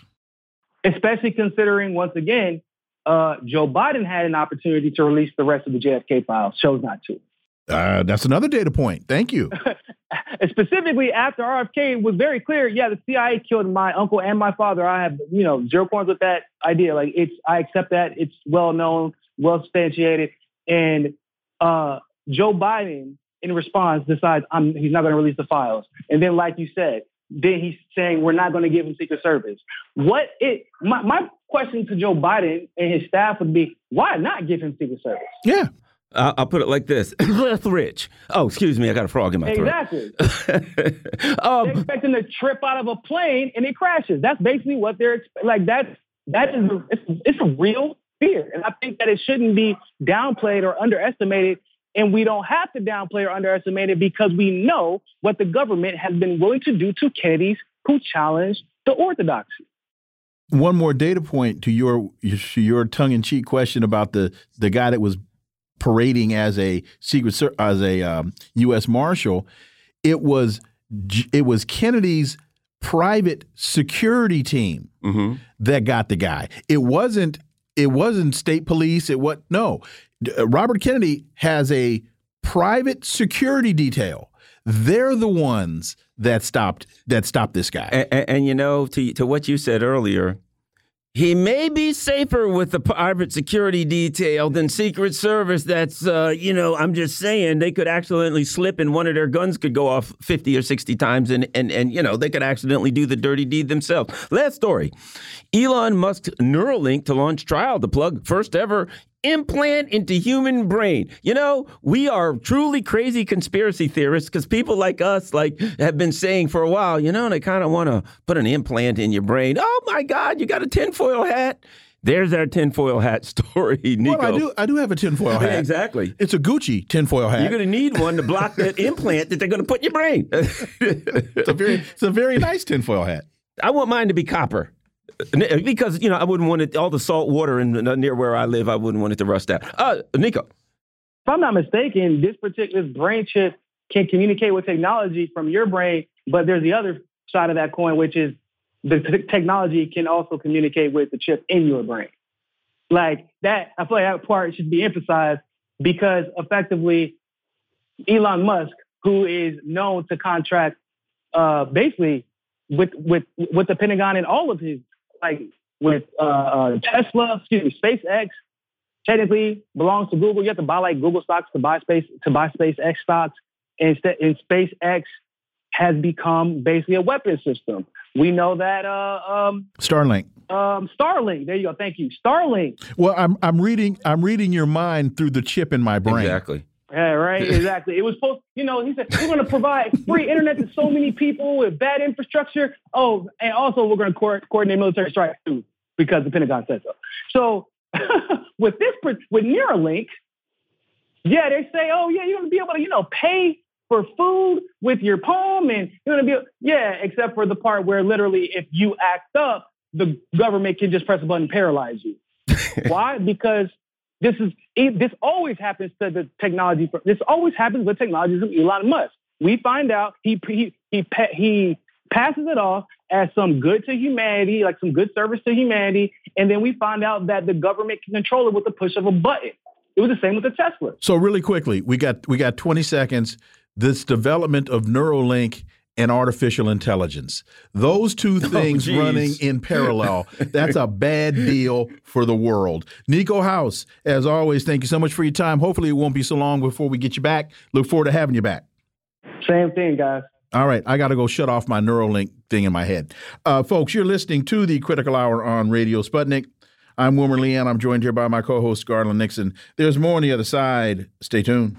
Especially considering, once again, uh, Joe Biden had an opportunity to release the rest of the JFK files, chose not to. Uh, that's another data point. Thank you. Specifically, after RFK was very clear, yeah, the CIA killed my uncle and my father. I have, you know, zero qualms with that idea. Like, it's, I accept that. It's well known well substantiated. And uh, Joe Biden, in response, decides I'm, he's not going to release the files. And then, like you said, then he's saying we're not going to give him Secret Service. What it my, my question to Joe Biden and his staff would be, why not give him Secret Service? Yeah. I'll put it like this: Rich. Oh, excuse me, I got a frog in my throat. Exactly. um, they're expecting to trip out of a plane and it crashes. That's basically what they're like. That's that is it's, it's a real fear. And I think that it shouldn't be downplayed or underestimated. And we don't have to downplay or underestimate it because we know what the government has been willing to do to Kennedys who challenge the orthodoxy. One more data point to your your tongue in cheek question about the the guy that was parading as a secret as a um, U.S. Marshal. It was it was Kennedy's private security team mm -hmm. that got the guy. It wasn't it wasn't state police. It what? No, Robert Kennedy has a private security detail. They're the ones that stopped that stopped this guy. And, and, and you know, to to what you said earlier, he may be safer with the private security detail than Secret Service. That's, uh, you know, I'm just saying they could accidentally slip and one of their guns could go off 50 or 60 times and, and, and you know, they could accidentally do the dirty deed themselves. Last story Elon Musk's Neuralink to launch trial to plug first ever implant into human brain. You know, we are truly crazy conspiracy theorists because people like us like have been saying for a while, you know, they kind of want to put an implant in your brain. Oh my God, you got a tinfoil hat. There's our tinfoil hat story, Nico. Well, I do. I do have a tinfoil hat. exactly. It's a Gucci tinfoil hat. You're going to need one to block that implant that they're going to put in your brain. it's a very, it's a very nice tinfoil hat. I want mine to be copper because you know I wouldn't want it all the salt water in near where I live. I wouldn't want it to rust out. Uh, Nico, if I'm not mistaken, this particular brain chip can communicate with technology from your brain, but there's the other side of that coin, which is the technology can also communicate with the chip in your brain. Like that, I feel like that part should be emphasized because effectively, Elon Musk, who is known to contract uh, basically with with with the Pentagon and all of his like with uh, uh, Tesla, excuse me, SpaceX, technically belongs to Google. You have to buy like Google stocks to buy space to buy SpaceX stocks. And, and SpaceX has become basically a weapon system. We know that uh, um, Starlink. Um, Starlink. There you go. Thank you, Starlink. Well, I'm I'm reading I'm reading your mind through the chip in my brain. Exactly. Yeah, right. Exactly. It was supposed, you know, he said we're going to provide free internet to so many people with bad infrastructure. Oh, and also we're going to co- coordinate military strikes too because the Pentagon said so. So with this, with Neuralink, yeah, they say, oh yeah, you're going to be able to, you know, pay for food with your palm, and you're going to be, yeah, except for the part where literally, if you act up, the government can just press a button and paralyze you. Why? Because this is this always happens to the technology. This always happens with technologies from Elon Musk. We find out he he he he passes it off as some good to humanity, like some good service to humanity, and then we find out that the government can control it with the push of a button. It was the same with the Tesla. So really quickly, we got we got 20 seconds. This development of Neuralink and artificial intelligence. Those two things oh, running in parallel, that's a bad deal for the world. Nico House, as always, thank you so much for your time. Hopefully, it won't be so long before we get you back. Look forward to having you back. Same thing, guys. All right, I got to go shut off my Neuralink thing in my head. Uh, folks, you're listening to the Critical Hour on Radio Sputnik. I'm Wilmer Leon. I'm joined here by my co host, Garland Nixon. There's more on the other side. Stay tuned.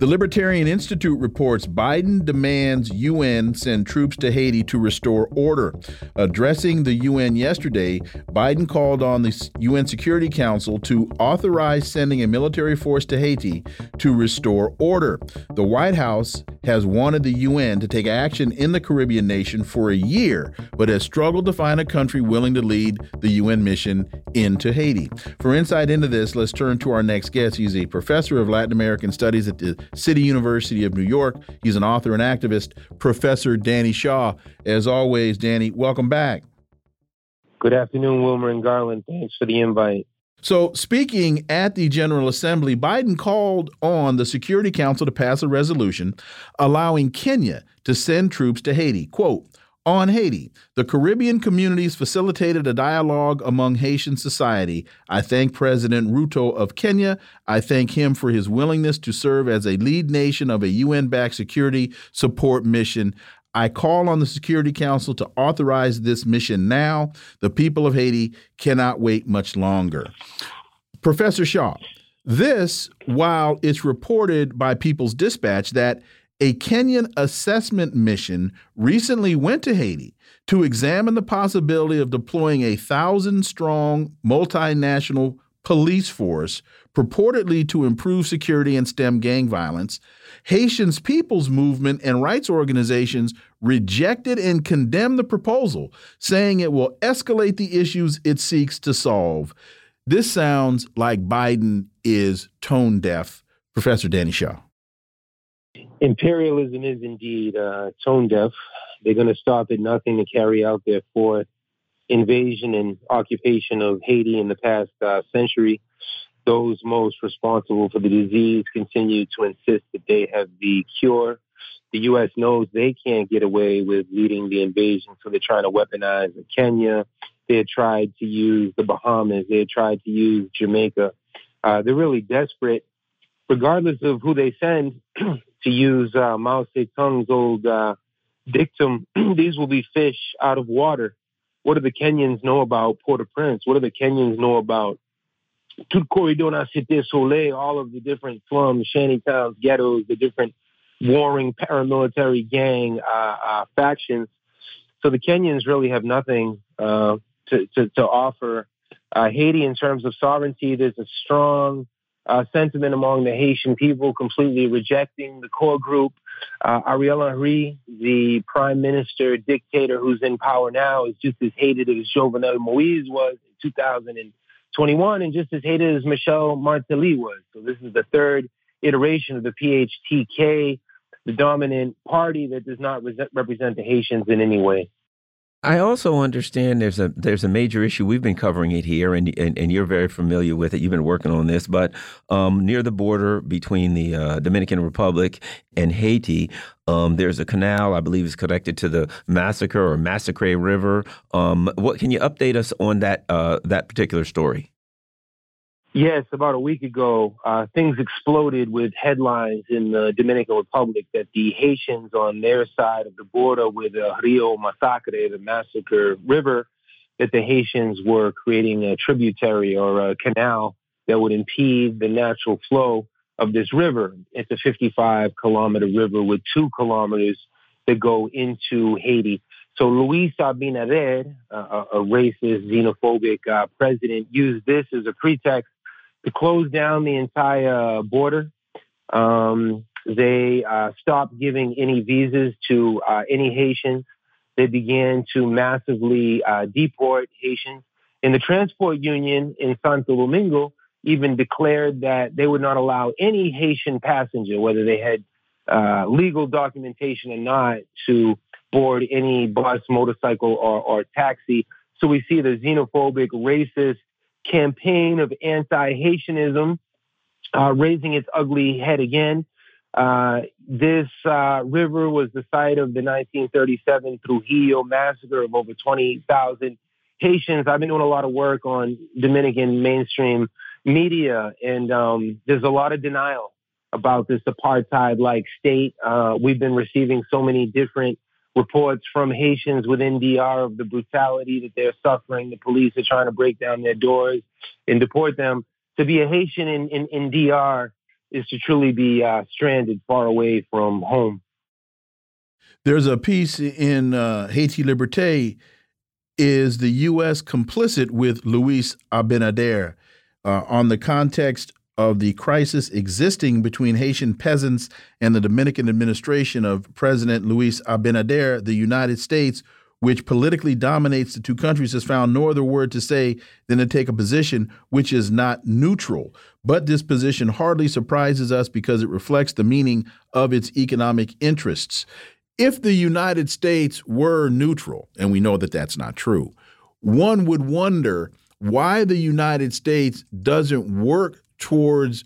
The Libertarian Institute reports Biden demands UN send troops to Haiti to restore order. Addressing the UN yesterday, Biden called on the UN Security Council to authorize sending a military force to Haiti to restore order. The White House has wanted the UN to take action in the Caribbean nation for a year, but has struggled to find a country willing to lead the UN mission into Haiti. For insight into this, let's turn to our next guest. He's a professor of Latin American Studies at the City University of New York. He's an author and activist, Professor Danny Shaw. As always, Danny, welcome back. Good afternoon, Wilmer and Garland. Thanks for the invite. So, speaking at the General Assembly, Biden called on the Security Council to pass a resolution allowing Kenya to send troops to Haiti. Quote, on Haiti, the Caribbean communities facilitated a dialogue among Haitian society. I thank President Ruto of Kenya. I thank him for his willingness to serve as a lead nation of a UN backed security support mission. I call on the Security Council to authorize this mission now. The people of Haiti cannot wait much longer. Professor Shaw, this, while it's reported by People's Dispatch that a Kenyan assessment mission recently went to Haiti to examine the possibility of deploying a thousand strong multinational police force purportedly to improve security and stem gang violence. Haitians People's Movement and rights organizations rejected and condemned the proposal, saying it will escalate the issues it seeks to solve. This sounds like Biden is tone deaf. Professor Danny Shaw imperialism is indeed uh, tone deaf. They're going to stop at nothing to carry out their fourth invasion and occupation of Haiti in the past uh, century. Those most responsible for the disease continue to insist that they have the cure. The U.S. knows they can't get away with leading the invasion, so they're trying to weaponize Kenya. They had tried to use the Bahamas. They had tried to use Jamaica. Uh, they're really desperate, regardless of who they send. to use uh, Mao Zedong's old uh, dictum, these will be fish out of water. What do the Kenyans know about Port-au-Prince? What do the Kenyans know about Tout Corridor Cité Soleil, all of the different slums, shanty towns, ghettos, the different warring paramilitary gang uh, uh, factions? So the Kenyans really have nothing uh, to, to, to, offer. Uh, Haiti, in terms of sovereignty, there's a strong uh, sentiment among the Haitian people, completely rejecting the core group. Uh, Ariel Henry, the prime minister dictator who's in power now, is just as hated as Jovenel Moise was in 2021 and just as hated as Michel Martelly was. So this is the third iteration of the PHTK, the dominant party that does not represent the Haitians in any way. I also understand there's a there's a major issue. We've been covering it here, and and, and you're very familiar with it. You've been working on this, but um, near the border between the uh, Dominican Republic and Haiti, um, there's a canal I believe is connected to the Massacre or Massacre River. Um, what can you update us on that uh, that particular story? Yes, about a week ago, uh, things exploded with headlines in the Dominican Republic that the Haitians on their side of the border with the Rio Massacre, the Massacre River, that the Haitians were creating a tributary or a canal that would impede the natural flow of this river. It's a 55 kilometer river with two kilometers that go into Haiti. So Luis Abinader, uh, a racist, xenophobic uh, president, used this as a pretext to close down the entire border. Um, they uh, stopped giving any visas to uh, any Haitians. They began to massively uh, deport Haitians. And the transport union in Santo Domingo even declared that they would not allow any Haitian passenger, whether they had uh, legal documentation or not, to board any bus, motorcycle, or, or taxi. So we see the xenophobic, racist, campaign of anti-Haitianism uh, raising its ugly head again. Uh, this uh, river was the site of the 1937 Trujillo massacre of over 20,000 Haitians. I've been doing a lot of work on Dominican mainstream media, and um, there's a lot of denial about this apartheid-like state. Uh, we've been receiving so many different reports from Haitians within DR of the brutality that they're suffering. The police are trying to break down their doors and deport them. To be a Haitian in, in, in DR is to truly be uh, stranded far away from home. There's a piece in uh, Haiti Liberté. Is the U.S. complicit with Luis Abinader uh, on the context of the crisis existing between Haitian peasants and the Dominican administration of President Luis Abinader, the United States, which politically dominates the two countries, has found no other word to say than to take a position which is not neutral. But this position hardly surprises us because it reflects the meaning of its economic interests. If the United States were neutral, and we know that that's not true, one would wonder why the United States doesn't work towards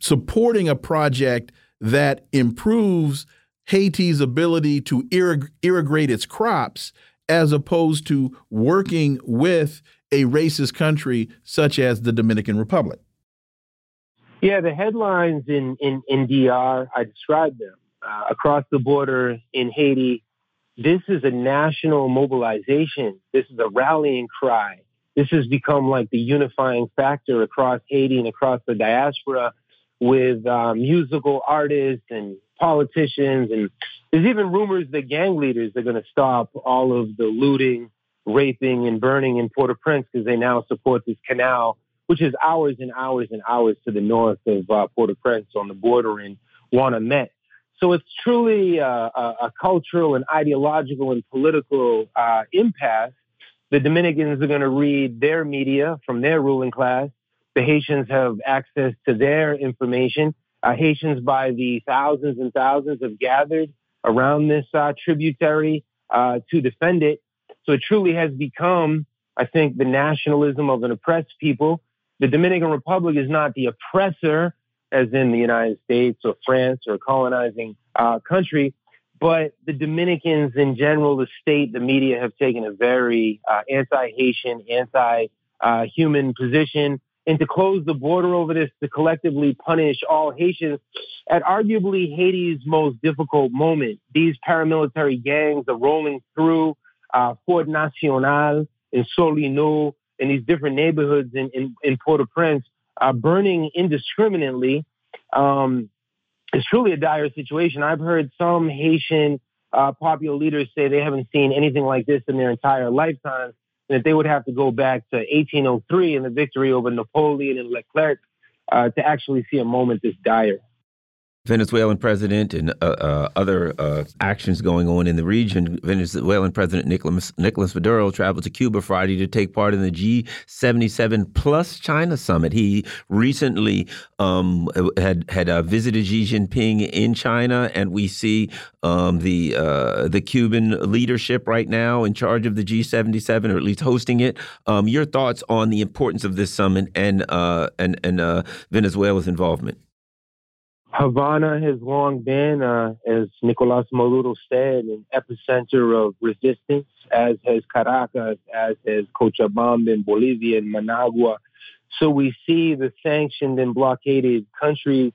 supporting a project that improves Haiti's ability to irrig irrigate its crops as opposed to working with a racist country such as the Dominican Republic. Yeah, the headlines in, in, in DR, I described them. Uh, across the border in Haiti, this is a national mobilization. This is a rallying cry this has become like the unifying factor across Haiti and across the diaspora with uh, musical artists and politicians. And there's even rumors that gang leaders are going to stop all of the looting, raping, and burning in Port au Prince because they now support this canal, which is hours and hours and hours to the north of uh, Port au Prince on the border in Ouanaminthe. So it's truly uh, a, a, cultural and ideological and political uh, impasse the Dominicans are going to read their media from their ruling class. The Haitians have access to their information. Uh, Haitians by the thousands and thousands have gathered around this uh, tributary uh, to defend it. So it truly has become, I think, the nationalism of an oppressed people. The Dominican Republic is not the oppressor, as in the United States or France or a colonizing uh, country. But the Dominicans in general, the state, the media have taken a very uh, anti-Haitian, anti-human position. And to close the border over this, to collectively punish all Haitians at arguably Haiti's most difficult moment. These paramilitary gangs are rolling through uh, Fort National in Solino in these different neighborhoods in, in, in Port-au-Prince, uh, burning indiscriminately. Um, it's truly a dire situation. I've heard some Haitian uh, popular leaders say they haven't seen anything like this in their entire lifetime, and that they would have to go back to 1803 and the victory over Napoleon and Leclerc uh, to actually see a moment this dire. Venezuelan president and uh, uh, other uh, actions going on in the region. Venezuelan President Nicolas, Nicolas Maduro traveled to Cuba Friday to take part in the G77 plus China summit. He recently um, had had uh, visited Xi Jinping in China, and we see um, the uh, the Cuban leadership right now in charge of the G77, or at least hosting it. Um, your thoughts on the importance of this summit and uh, and and Venezuela's involvement? Havana has long been, uh, as Nicolas Maduro said, an epicenter of resistance, as has Caracas, as has Cochabamba in Bolivia and Managua. So we see the sanctioned and blockaded countries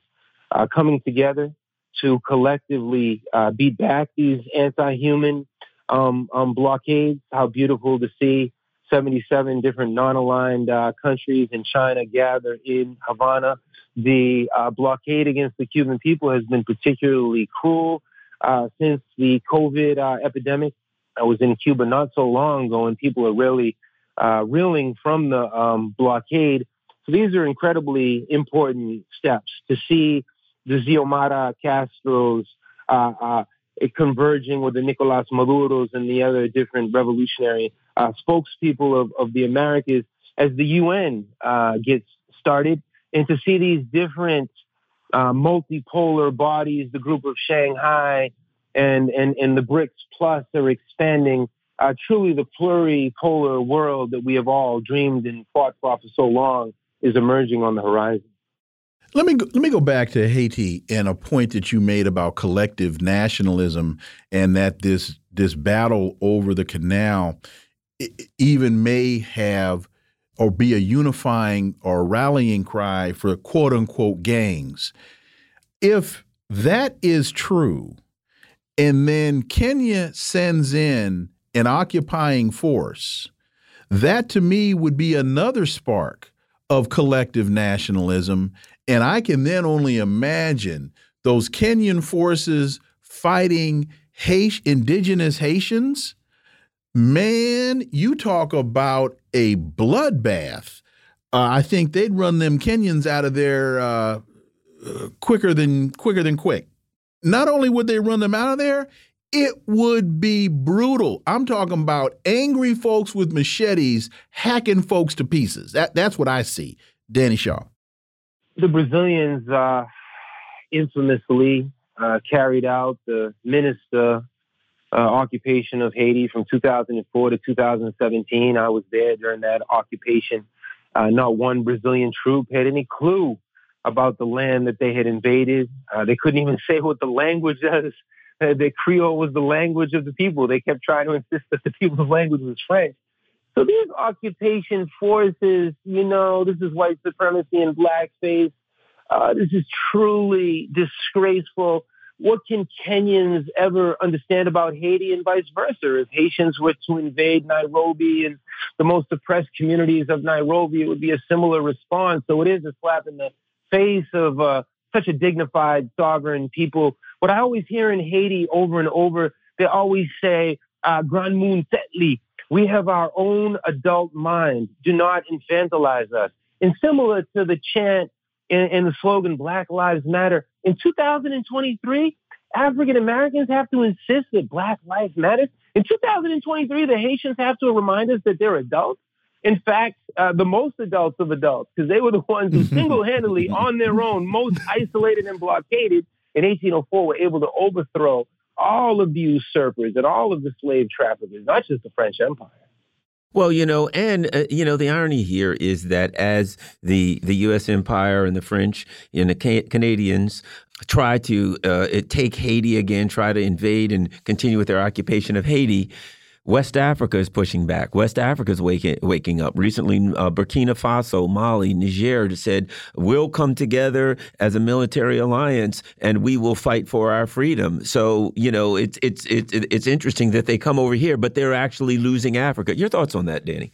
uh, coming together to collectively uh, beat back these anti-human um, um, blockades. How beautiful to see 77 different non-aligned uh, countries in China gather in Havana the uh, blockade against the Cuban people has been particularly cruel uh, since the COVID uh, epidemic. I was in Cuba not so long ago, and people are really uh, reeling from the um, blockade. So these are incredibly important steps to see the Xiomara Castros uh, uh, converging with the Nicolas Maduros and the other different revolutionary spokespeople of, of the Americas as the UN gets started and to see these different uh, multipolar bodies, the group of Shanghai and, and, and the BRICS Plus are expanding. Uh, truly, the pluripolar world that we have all dreamed and fought for for so long is emerging on the horizon. Let me go, let me go back to Haiti and a point that you made about collective nationalism and that this this battle over the canal even may have or be a unifying or rallying cry for quote unquote gangs. If that is true, and then Kenya sends in an occupying force, that to me would be another spark of collective nationalism. And I can then only imagine those Kenyan forces fighting indigenous Haitians Man, you talk about a bloodbath. Uh, I think they'd run them Kenyans out of there uh, uh, quicker than quicker than quick. Not only would they run them out of there, it would be brutal. I'm talking about angry folks with machetes hacking folks to pieces. That that's what I see. Danny Shaw. The Brazilians uh, infamously uh, carried out the MINUSTAH uh, occupation of Haiti from 2004 to 2017. I was there during that occupation. Uh, not one Brazilian troop had any clue about the land that they had invaded. Uh, they couldn't even say what the language is. Uh, the Creole was the language of the people. They kept trying to insist that the people's language was French. So these occupation forces, you know, this is white supremacy and blackface. Uh, this is truly disgraceful what can Kenyans ever understand about Haiti and vice versa? If Haitians were to invade Nairobi and the most oppressed communities of Nairobi, it would be a similar response. So it is a slap in the face of uh, such a dignified, sovereign people. What I always hear in Haiti over and over, they always say, uh, Grand Moon Tetli, we have our own adult mind. Do not infantilize us. And similar to the chant in, in the slogan Black Lives Matter. In 2023, African Americans have to insist that Black Lives Matter. In 2023, the Haitians have to remind us that they're adults. In fact, uh, the most adults of adults, because they were the ones who single-handedly, on their own, most isolated and blockaded in 1804, were able to overthrow all of the usurpers and all of the slave traffickers, not just the French Empire. Well, you know, and uh, you know, the irony here is that as the the U.S. empire and the French and the Ca Canadians try to uh, take Haiti again, try to invade and continue with their occupation of Haiti, West Africa is pushing back. West Africa is waking, waking up. Recently, uh, Burkina Faso, Mali, Niger said, we'll come together as a military alliance and we will fight for our freedom. So, you know, it's, it's, it's, it's interesting that they come over here, but they're actually losing Africa. Your thoughts on that, Danny?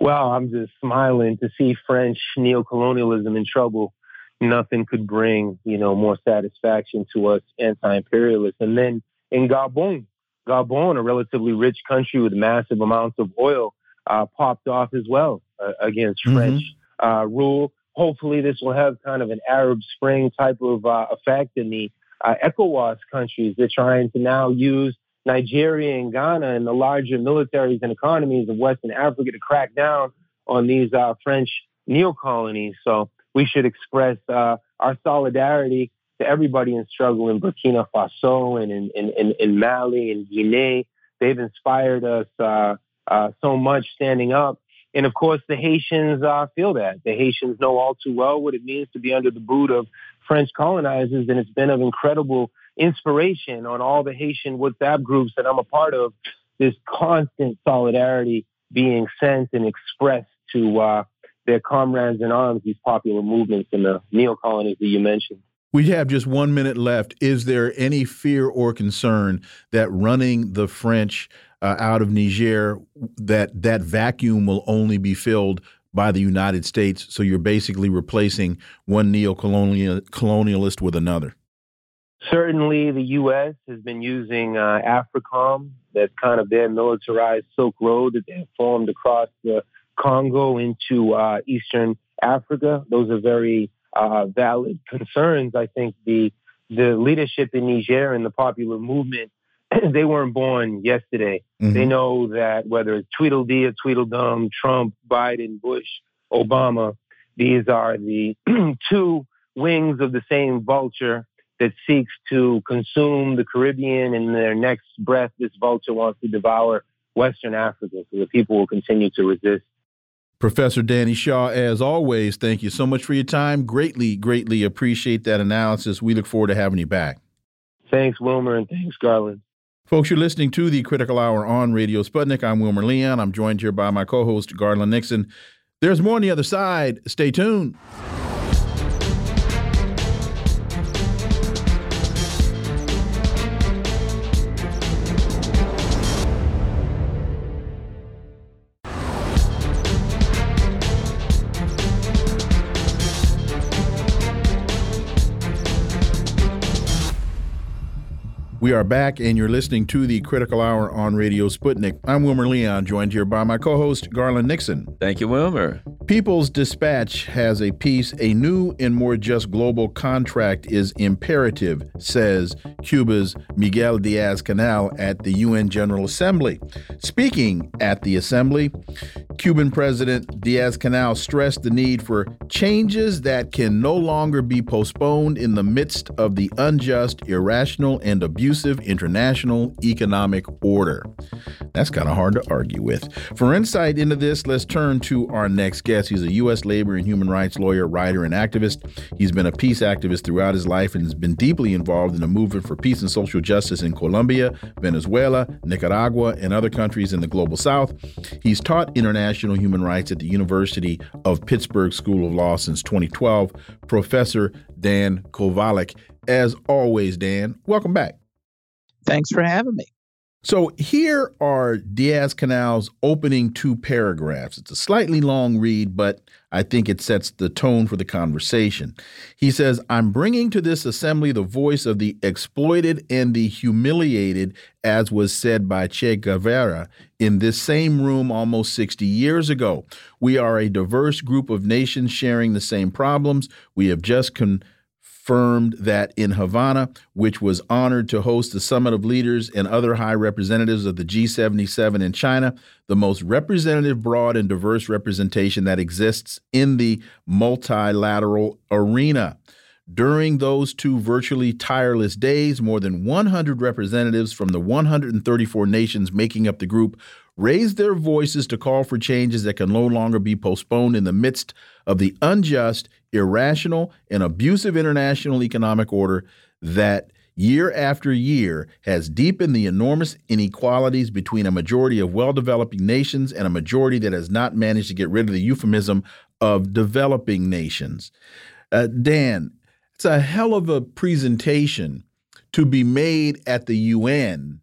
Well, I'm just smiling to see French neocolonialism in trouble. Nothing could bring, you know, more satisfaction to us anti-imperialists. And then in Gabon, Gabon, a relatively rich country with massive amounts of oil, uh, popped off as well uh, against mm-hmm. French uh, rule. hopefully this will have kind of an Arab Spring type of uh, effect in the uh, ECOWAS countries. They're trying to now use Nigeria and Ghana and the larger militaries and economies of Western Africa to crack down on these uh, French neo-colonies. So we should express uh, our solidarity to everybody in struggle in Burkina Faso and in, in, in, in Mali and Guinea. They've inspired us uh, uh, so much standing up. And of course, the Haitians uh, feel that. The Haitians know all too well what it means to be under the boot of French colonizers, and it's been of incredible inspiration on all the Haitian WhatsApp groups that I'm a part of. This constant solidarity being sent and expressed to uh, their comrades in arms, these popular movements in the neo colonies that you mentioned. We have just one minute left. Is there any fear or concern that running the French uh, out of Niger, that that vacuum will only be filled by the United States? So you're basically replacing one neo-colonialist with another. Certainly, the U.S. has been using uh, AFRICOM. That's kind of their militarized Silk Road that they formed across the Congo into uh, Eastern Africa. Those are very uh, valid concerns. I think the the leadership in Niger and the popular movement, they weren't born yesterday. Mm-hmm. They know that whether it's Tweedledee or Tweedledum, Trump, Biden, Bush, Obama, these are the two wings of the same vulture that seeks to consume the Caribbean. And their next breath, this vulture wants to devour Western Africa. So the people will continue to resist. Professor Danny Shaw, as always, thank you so much for your time. Greatly, greatly appreciate that analysis. We look forward to having you back. Thanks, Wilmer, and thanks, Garland. Folks, you're listening to the Critical Hour on Radio Sputnik. I'm Wilmer Leon. I'm joined here by my co host, Garland Nixon. There's more on the other side. Stay tuned. We are back, and you're listening to the Critical Hour on Radio Sputnik. I'm Wilmer Leon, joined here by my co host, Garland Nixon. Thank you, Wilmer. People's Dispatch has a piece A new and more just global contract is imperative, says Cuba's Miguel Diaz Canel at the UN General Assembly. Speaking at the Assembly, Cuban President Diaz Canel stressed the need for changes that can no longer be postponed in the midst of the unjust, irrational, and abusive international economic order. That's kind of hard to argue with. For insight into this, let's turn to our next guest. He's a U.S. labor and human rights lawyer, writer, and activist. He's been a peace activist throughout his life and has been deeply involved in the movement for peace and social justice in Colombia, Venezuela, Nicaragua, and other countries in the global south. He's taught international human rights at the University of Pittsburgh School of Law since 2012. Professor Dan Kovalik. As always, Dan, welcome back. Thanks for having me. So here are Diaz Canel's opening two paragraphs. It's a slightly long read, but I think it sets the tone for the conversation. He says, I'm bringing to this assembly the voice of the exploited and the humiliated, as was said by Che Guevara in this same room almost 60 years ago. We are a diverse group of nations sharing the same problems. We have just con confirmed that in Havana, which was honored to host the summit of leaders and other high representatives of the G77 in China, the most representative, broad, and diverse representation that exists in the multilateral arena. During those two virtually tireless days, more than 100 representatives from the 134 nations making up the group raised their voices to call for changes that can no longer be postponed in the midst of the unjust, irrational, and abusive international economic order that year after year has deepened the enormous inequalities between a majority of well developing nations and a majority that has not managed to get rid of the euphemism of developing nations. Uh, Dan, it's a hell of a presentation to be made at the UN,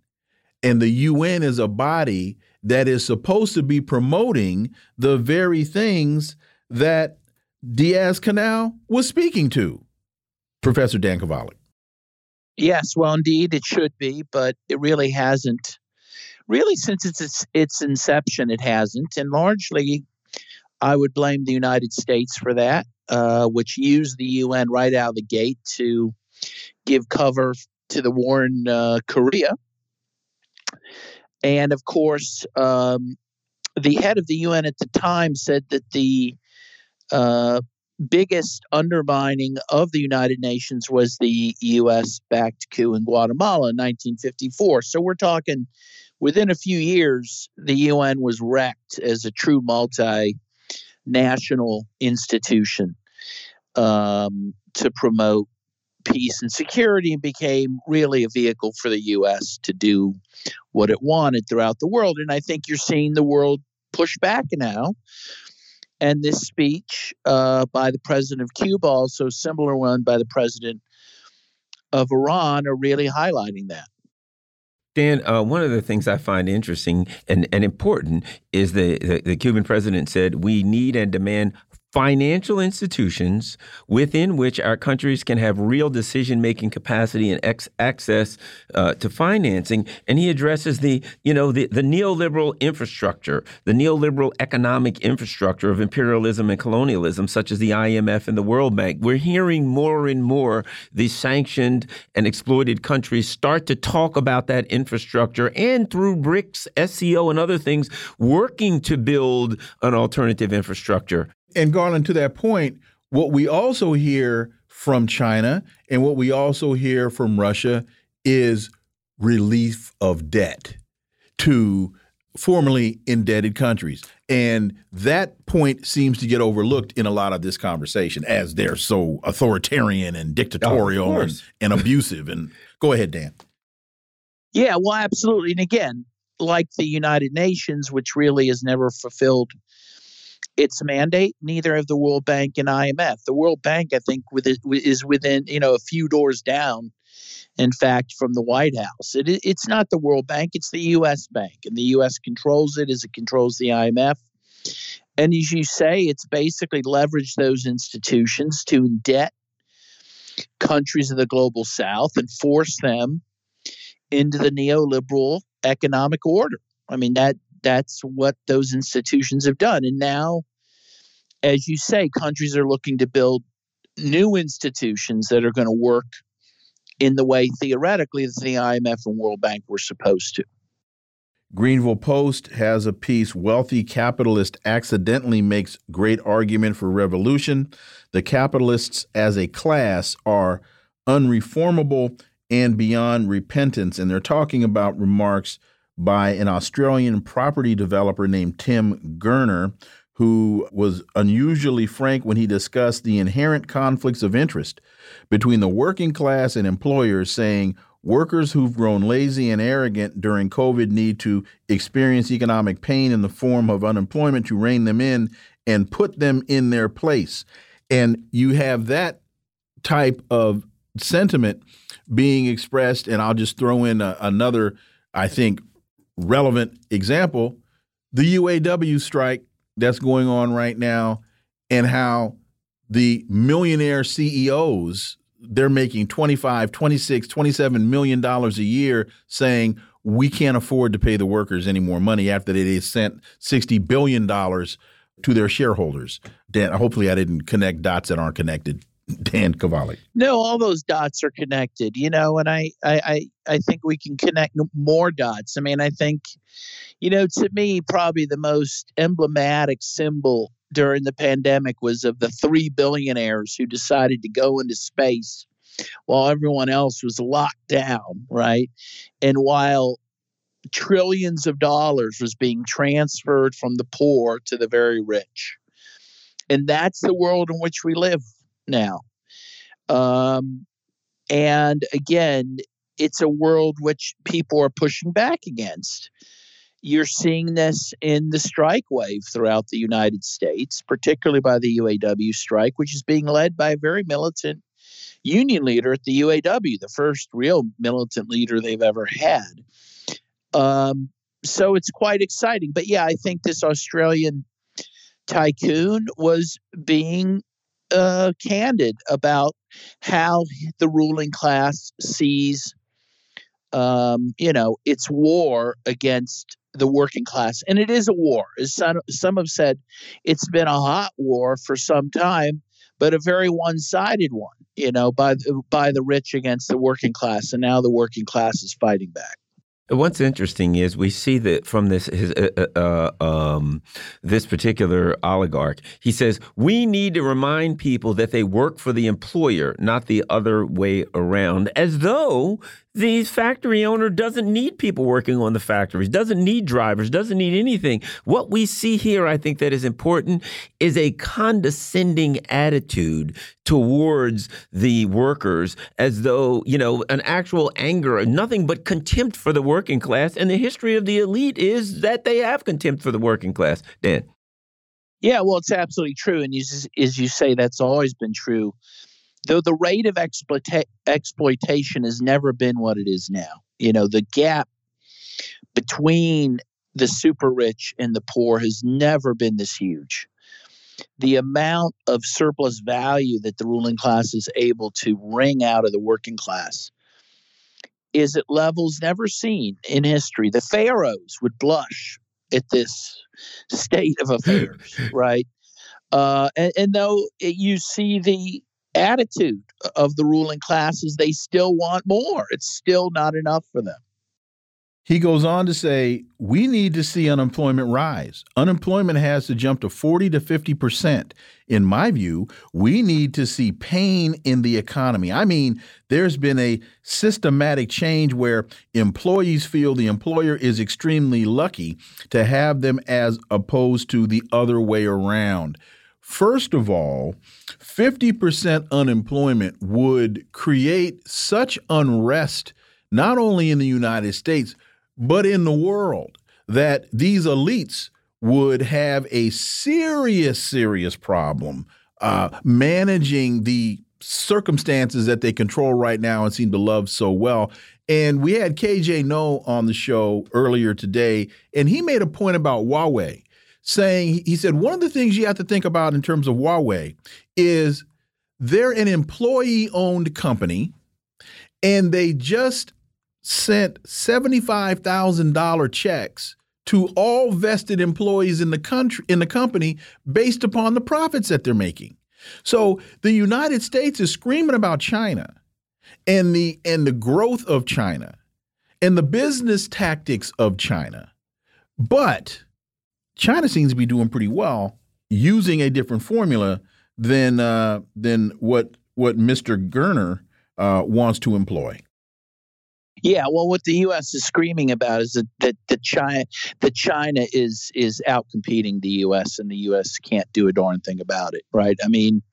and the UN is a body that is supposed to be promoting the very things that Diaz Canel was speaking to, Professor Dan Kovalik. Yes, well, indeed, it should be, but it really hasn't. Really, since its its inception, it hasn't, and largely, I would blame the United States for that. uh, which used the UN right out of the gate to give cover to the war in uh, Korea. And of course, um, the head of the UN at the time said that the uh, biggest undermining of the United Nations was the U.S. backed coup in Guatemala in 1954. So we're talking within a few years, the UN was wrecked as a true multinational institution um, to promote peace and security and became really a vehicle for the U.S. to do what it wanted throughout the world. And I think you're seeing the world push back now and this speech uh, by the president of Cuba, also similar one by the president of Iran, are really highlighting that. Dan, uh, one of the things I find interesting and, and important is the, the, the Cuban president said we need and demand financial institutions within which our countries can have real decision making capacity and access uh, to financing. And he addresses the you know the, the neoliberal infrastructure the neoliberal economic infrastructure of imperialism and colonialism such as the IMF and the World Bank. We're hearing more and more these sanctioned and exploited countries start to talk about that infrastructure and through BRICS SCO and other things working to build an alternative infrastructure and Garland, to that point, what we also hear from China and what we also hear from Russia is relief of debt to formerly indebted countries. And that point seems to get overlooked in a lot of this conversation as they're so authoritarian and dictatorial oh, and, and abusive. And go ahead, Dan. Yeah, well, absolutely. And again, like the United Nations, which really has never fulfilled its mandate. Neither of the World Bank and IMF. The World Bank, I think, with is within you know a few doors down. In fact, from the White House, it, it's not the World Bank; it's the U.S. Bank, and the U.S. controls it as it controls the IMF. And as you say, it's basically leveraged those institutions to indebt countries of the global south and force them into the neoliberal economic order. I mean that that's what those institutions have done. And now, as you say, countries are looking to build new institutions that are going to work in the way theoretically that the IMF and World Bank were supposed to. Greanville Post has a piece Wealthy Capitalist Accidentally Makes Great Argument for Revolution. The capitalists as a class are unreformable and beyond repentance. And they're talking about remarks by an Australian property developer named Tim Gurner, who was unusually frank when he discussed the inherent conflicts of interest between the working class and employers, saying workers who've grown lazy and arrogant during COVID need to experience economic pain in the form of unemployment to rein them in and put them in their place. And you have that type of sentiment being expressed. And I'll just throw in a, another, I think, relevant example the UAW strike that's going on right now and how the millionaire CEOs they're making 25 26 27 million dollars a year saying we can't afford to pay the workers any more money after they sent 60 billion dollars to their shareholders. Dan hopefully i didn't connect dots that aren't connected Dan Kovalik. No, all those dots are connected, you know, and I, I, I think we can connect more dots. I mean, I think, you know, to me, probably the most emblematic symbol during the pandemic was of the three billionaires who decided to go into space while everyone else was locked down, right? And while trillions of dollars was being transferred from the poor to the very rich. And that's the world in which we live now. Um, and again, it's a world which people are pushing back against. You're seeing this in the strike wave throughout the United States, particularly by the UAW strike, which is being led by a very militant union leader at the UAW, the first real militant leader they've ever had. Um, so it's quite exciting. But yeah, I think this Australian tycoon was being uh, candid about how the ruling class sees, um, you know, its war against the working class, and it is a war. As some, some have said, it's been a hot war for some time, but a very one-sided one. You know, by by the rich against the working class, and now the working class is fighting back. What's interesting is we see that from this his, uh, uh, uh, um, this particular oligarch, he says we need to remind people that they work for the employer, not the other way around, as though the factory owner doesn't need people working on the factories, doesn't need drivers, doesn't need anything. What we see here, I think, that is important is a condescending attitude towards the workers as though, you know, an actual anger, nothing but contempt for the working class. And the history of the elite is that they have contempt for the working class. Dan. Yeah, well, it's absolutely true. And as, as you say, that's always been true though the rate of exploita- exploitation has never been what it is now. You know, the gap between the super rich and the poor has never been this huge. The amount of surplus value that the ruling class is able to wring out of the working class is at levels never seen in history. The pharaohs would blush at this state of affairs, right? Uh, and, and though it, you see the attitude of the ruling classes. They still want more. It's still not enough for them. He goes on to say, we need to see unemployment rise. Unemployment has to jump to 40 to 50%. In my view, we need to see pain in the economy. I mean, there's been a systematic change where employees feel the employer is extremely lucky to have them as opposed to the other way around. First of all, 50% unemployment would create such unrest, not only in the United States, but in the world, that these elites would have a serious, serious problem uh, managing the circumstances that they control right now and seem to love so well. And we had KJ Noh on the show earlier today, and he made a point about Huawei saying he said one of the things you have to think about in terms of Huawei is they're an employee owned company and they just sent $75,000 checks to all vested employees in the country in the company based upon the profits that they're making. So the United States is screaming about China and the and the growth of China and the business tactics of China. But China seems to be doing pretty well using a different formula than uh, than what what Mr. Gurner uh, wants to employ. Yeah, well, what the U.S. is screaming about is that that, that China that China is is out competing the U.S. and the U.S. can't do a darn thing about it, right? I mean,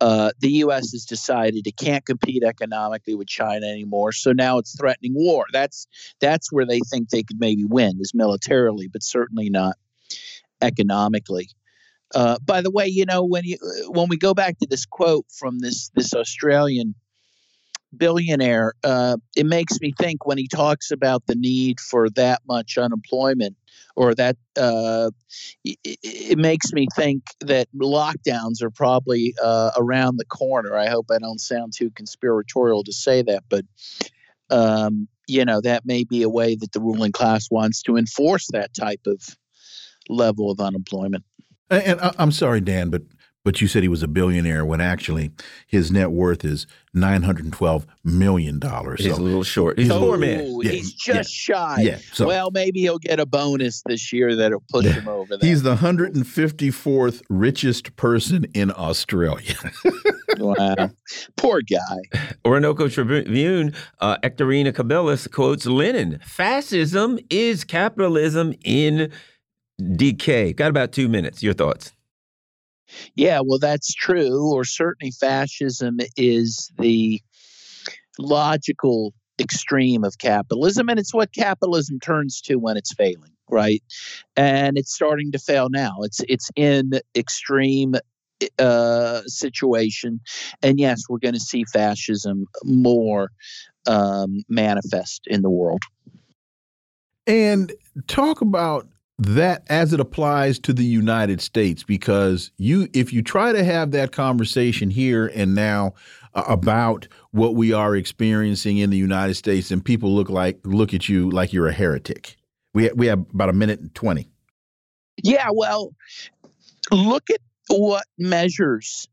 uh, the U.S. has decided it can't compete economically with China anymore, so now it's threatening war. That's that's where they think they could maybe win is militarily, but certainly not economically. Uh, by the way, you know when you when we go back to this quote from this this Australian billionaire, uh, it makes me think when he talks about the need for that much unemployment, or that uh, it, it, makes me think that lockdowns are probably uh, around the corner. I hope I don't sound too conspiratorial to say that, but um, you know that may be a way that the ruling class wants to enforce that type of level of unemployment. And I'm sorry, Dan, but but you said he was a billionaire when actually his net worth is nine hundred and twelve million dollars. He's so. a little short. He's a poor man. Yeah, he's just yeah, shy. Yeah. So, well, maybe he'll get a bonus this year that'll push yeah, him over. He's the hundred and fifty fourth richest person in Australia. wow, poor guy. Orinoco Tribune. Uh, Ekaterina Kubelis quotes Lenin: "Fascism is capitalism in." Decay. Got about two minutes. Your thoughts? Yeah, well, that's true. Or certainly, fascism is the logical extreme of capitalism, and it's what capitalism turns to when it's failing, right? And it's starting to fail now. It's it's in extreme uh, situation, and yes, we're going to see fascism more um, manifest in the world. And talk about that as it applies to the United States because you if you try to have that conversation here and now uh, about what we are experiencing in the United States and people look like look at you like you're a heretic. We we have about a minute and 20. Yeah, well, look at what measures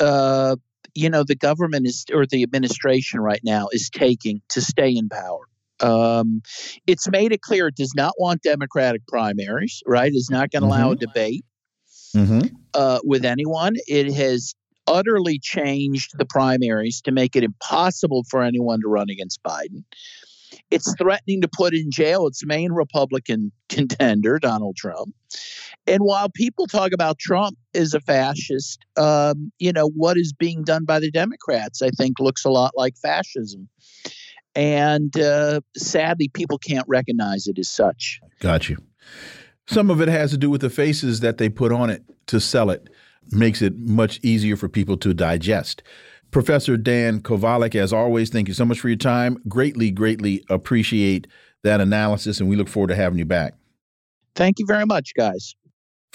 uh, you know the government is or the administration right now is taking to stay in power. Um, it's made it clear it does not want Democratic primaries. Right, is not going to mm-hmm. allow a debate mm-hmm. uh, with anyone. It has utterly changed the primaries to make it impossible for anyone to run against Biden. It's threatening to put in jail its main Republican contender, Donald Trump. And while people talk about Trump as a fascist, um, you know, what is being done by the Democrats, I think, looks a lot like fascism. And uh, sadly, people can't recognize it as such. Got you. Some of it has to do with the faces that they put on it to sell it, makes it much easier for people to digest. Professor Dan Kovalik, as always, thank you so much for your time. Greatly, greatly appreciate that analysis, and we look forward to having you back. Thank you very much, guys.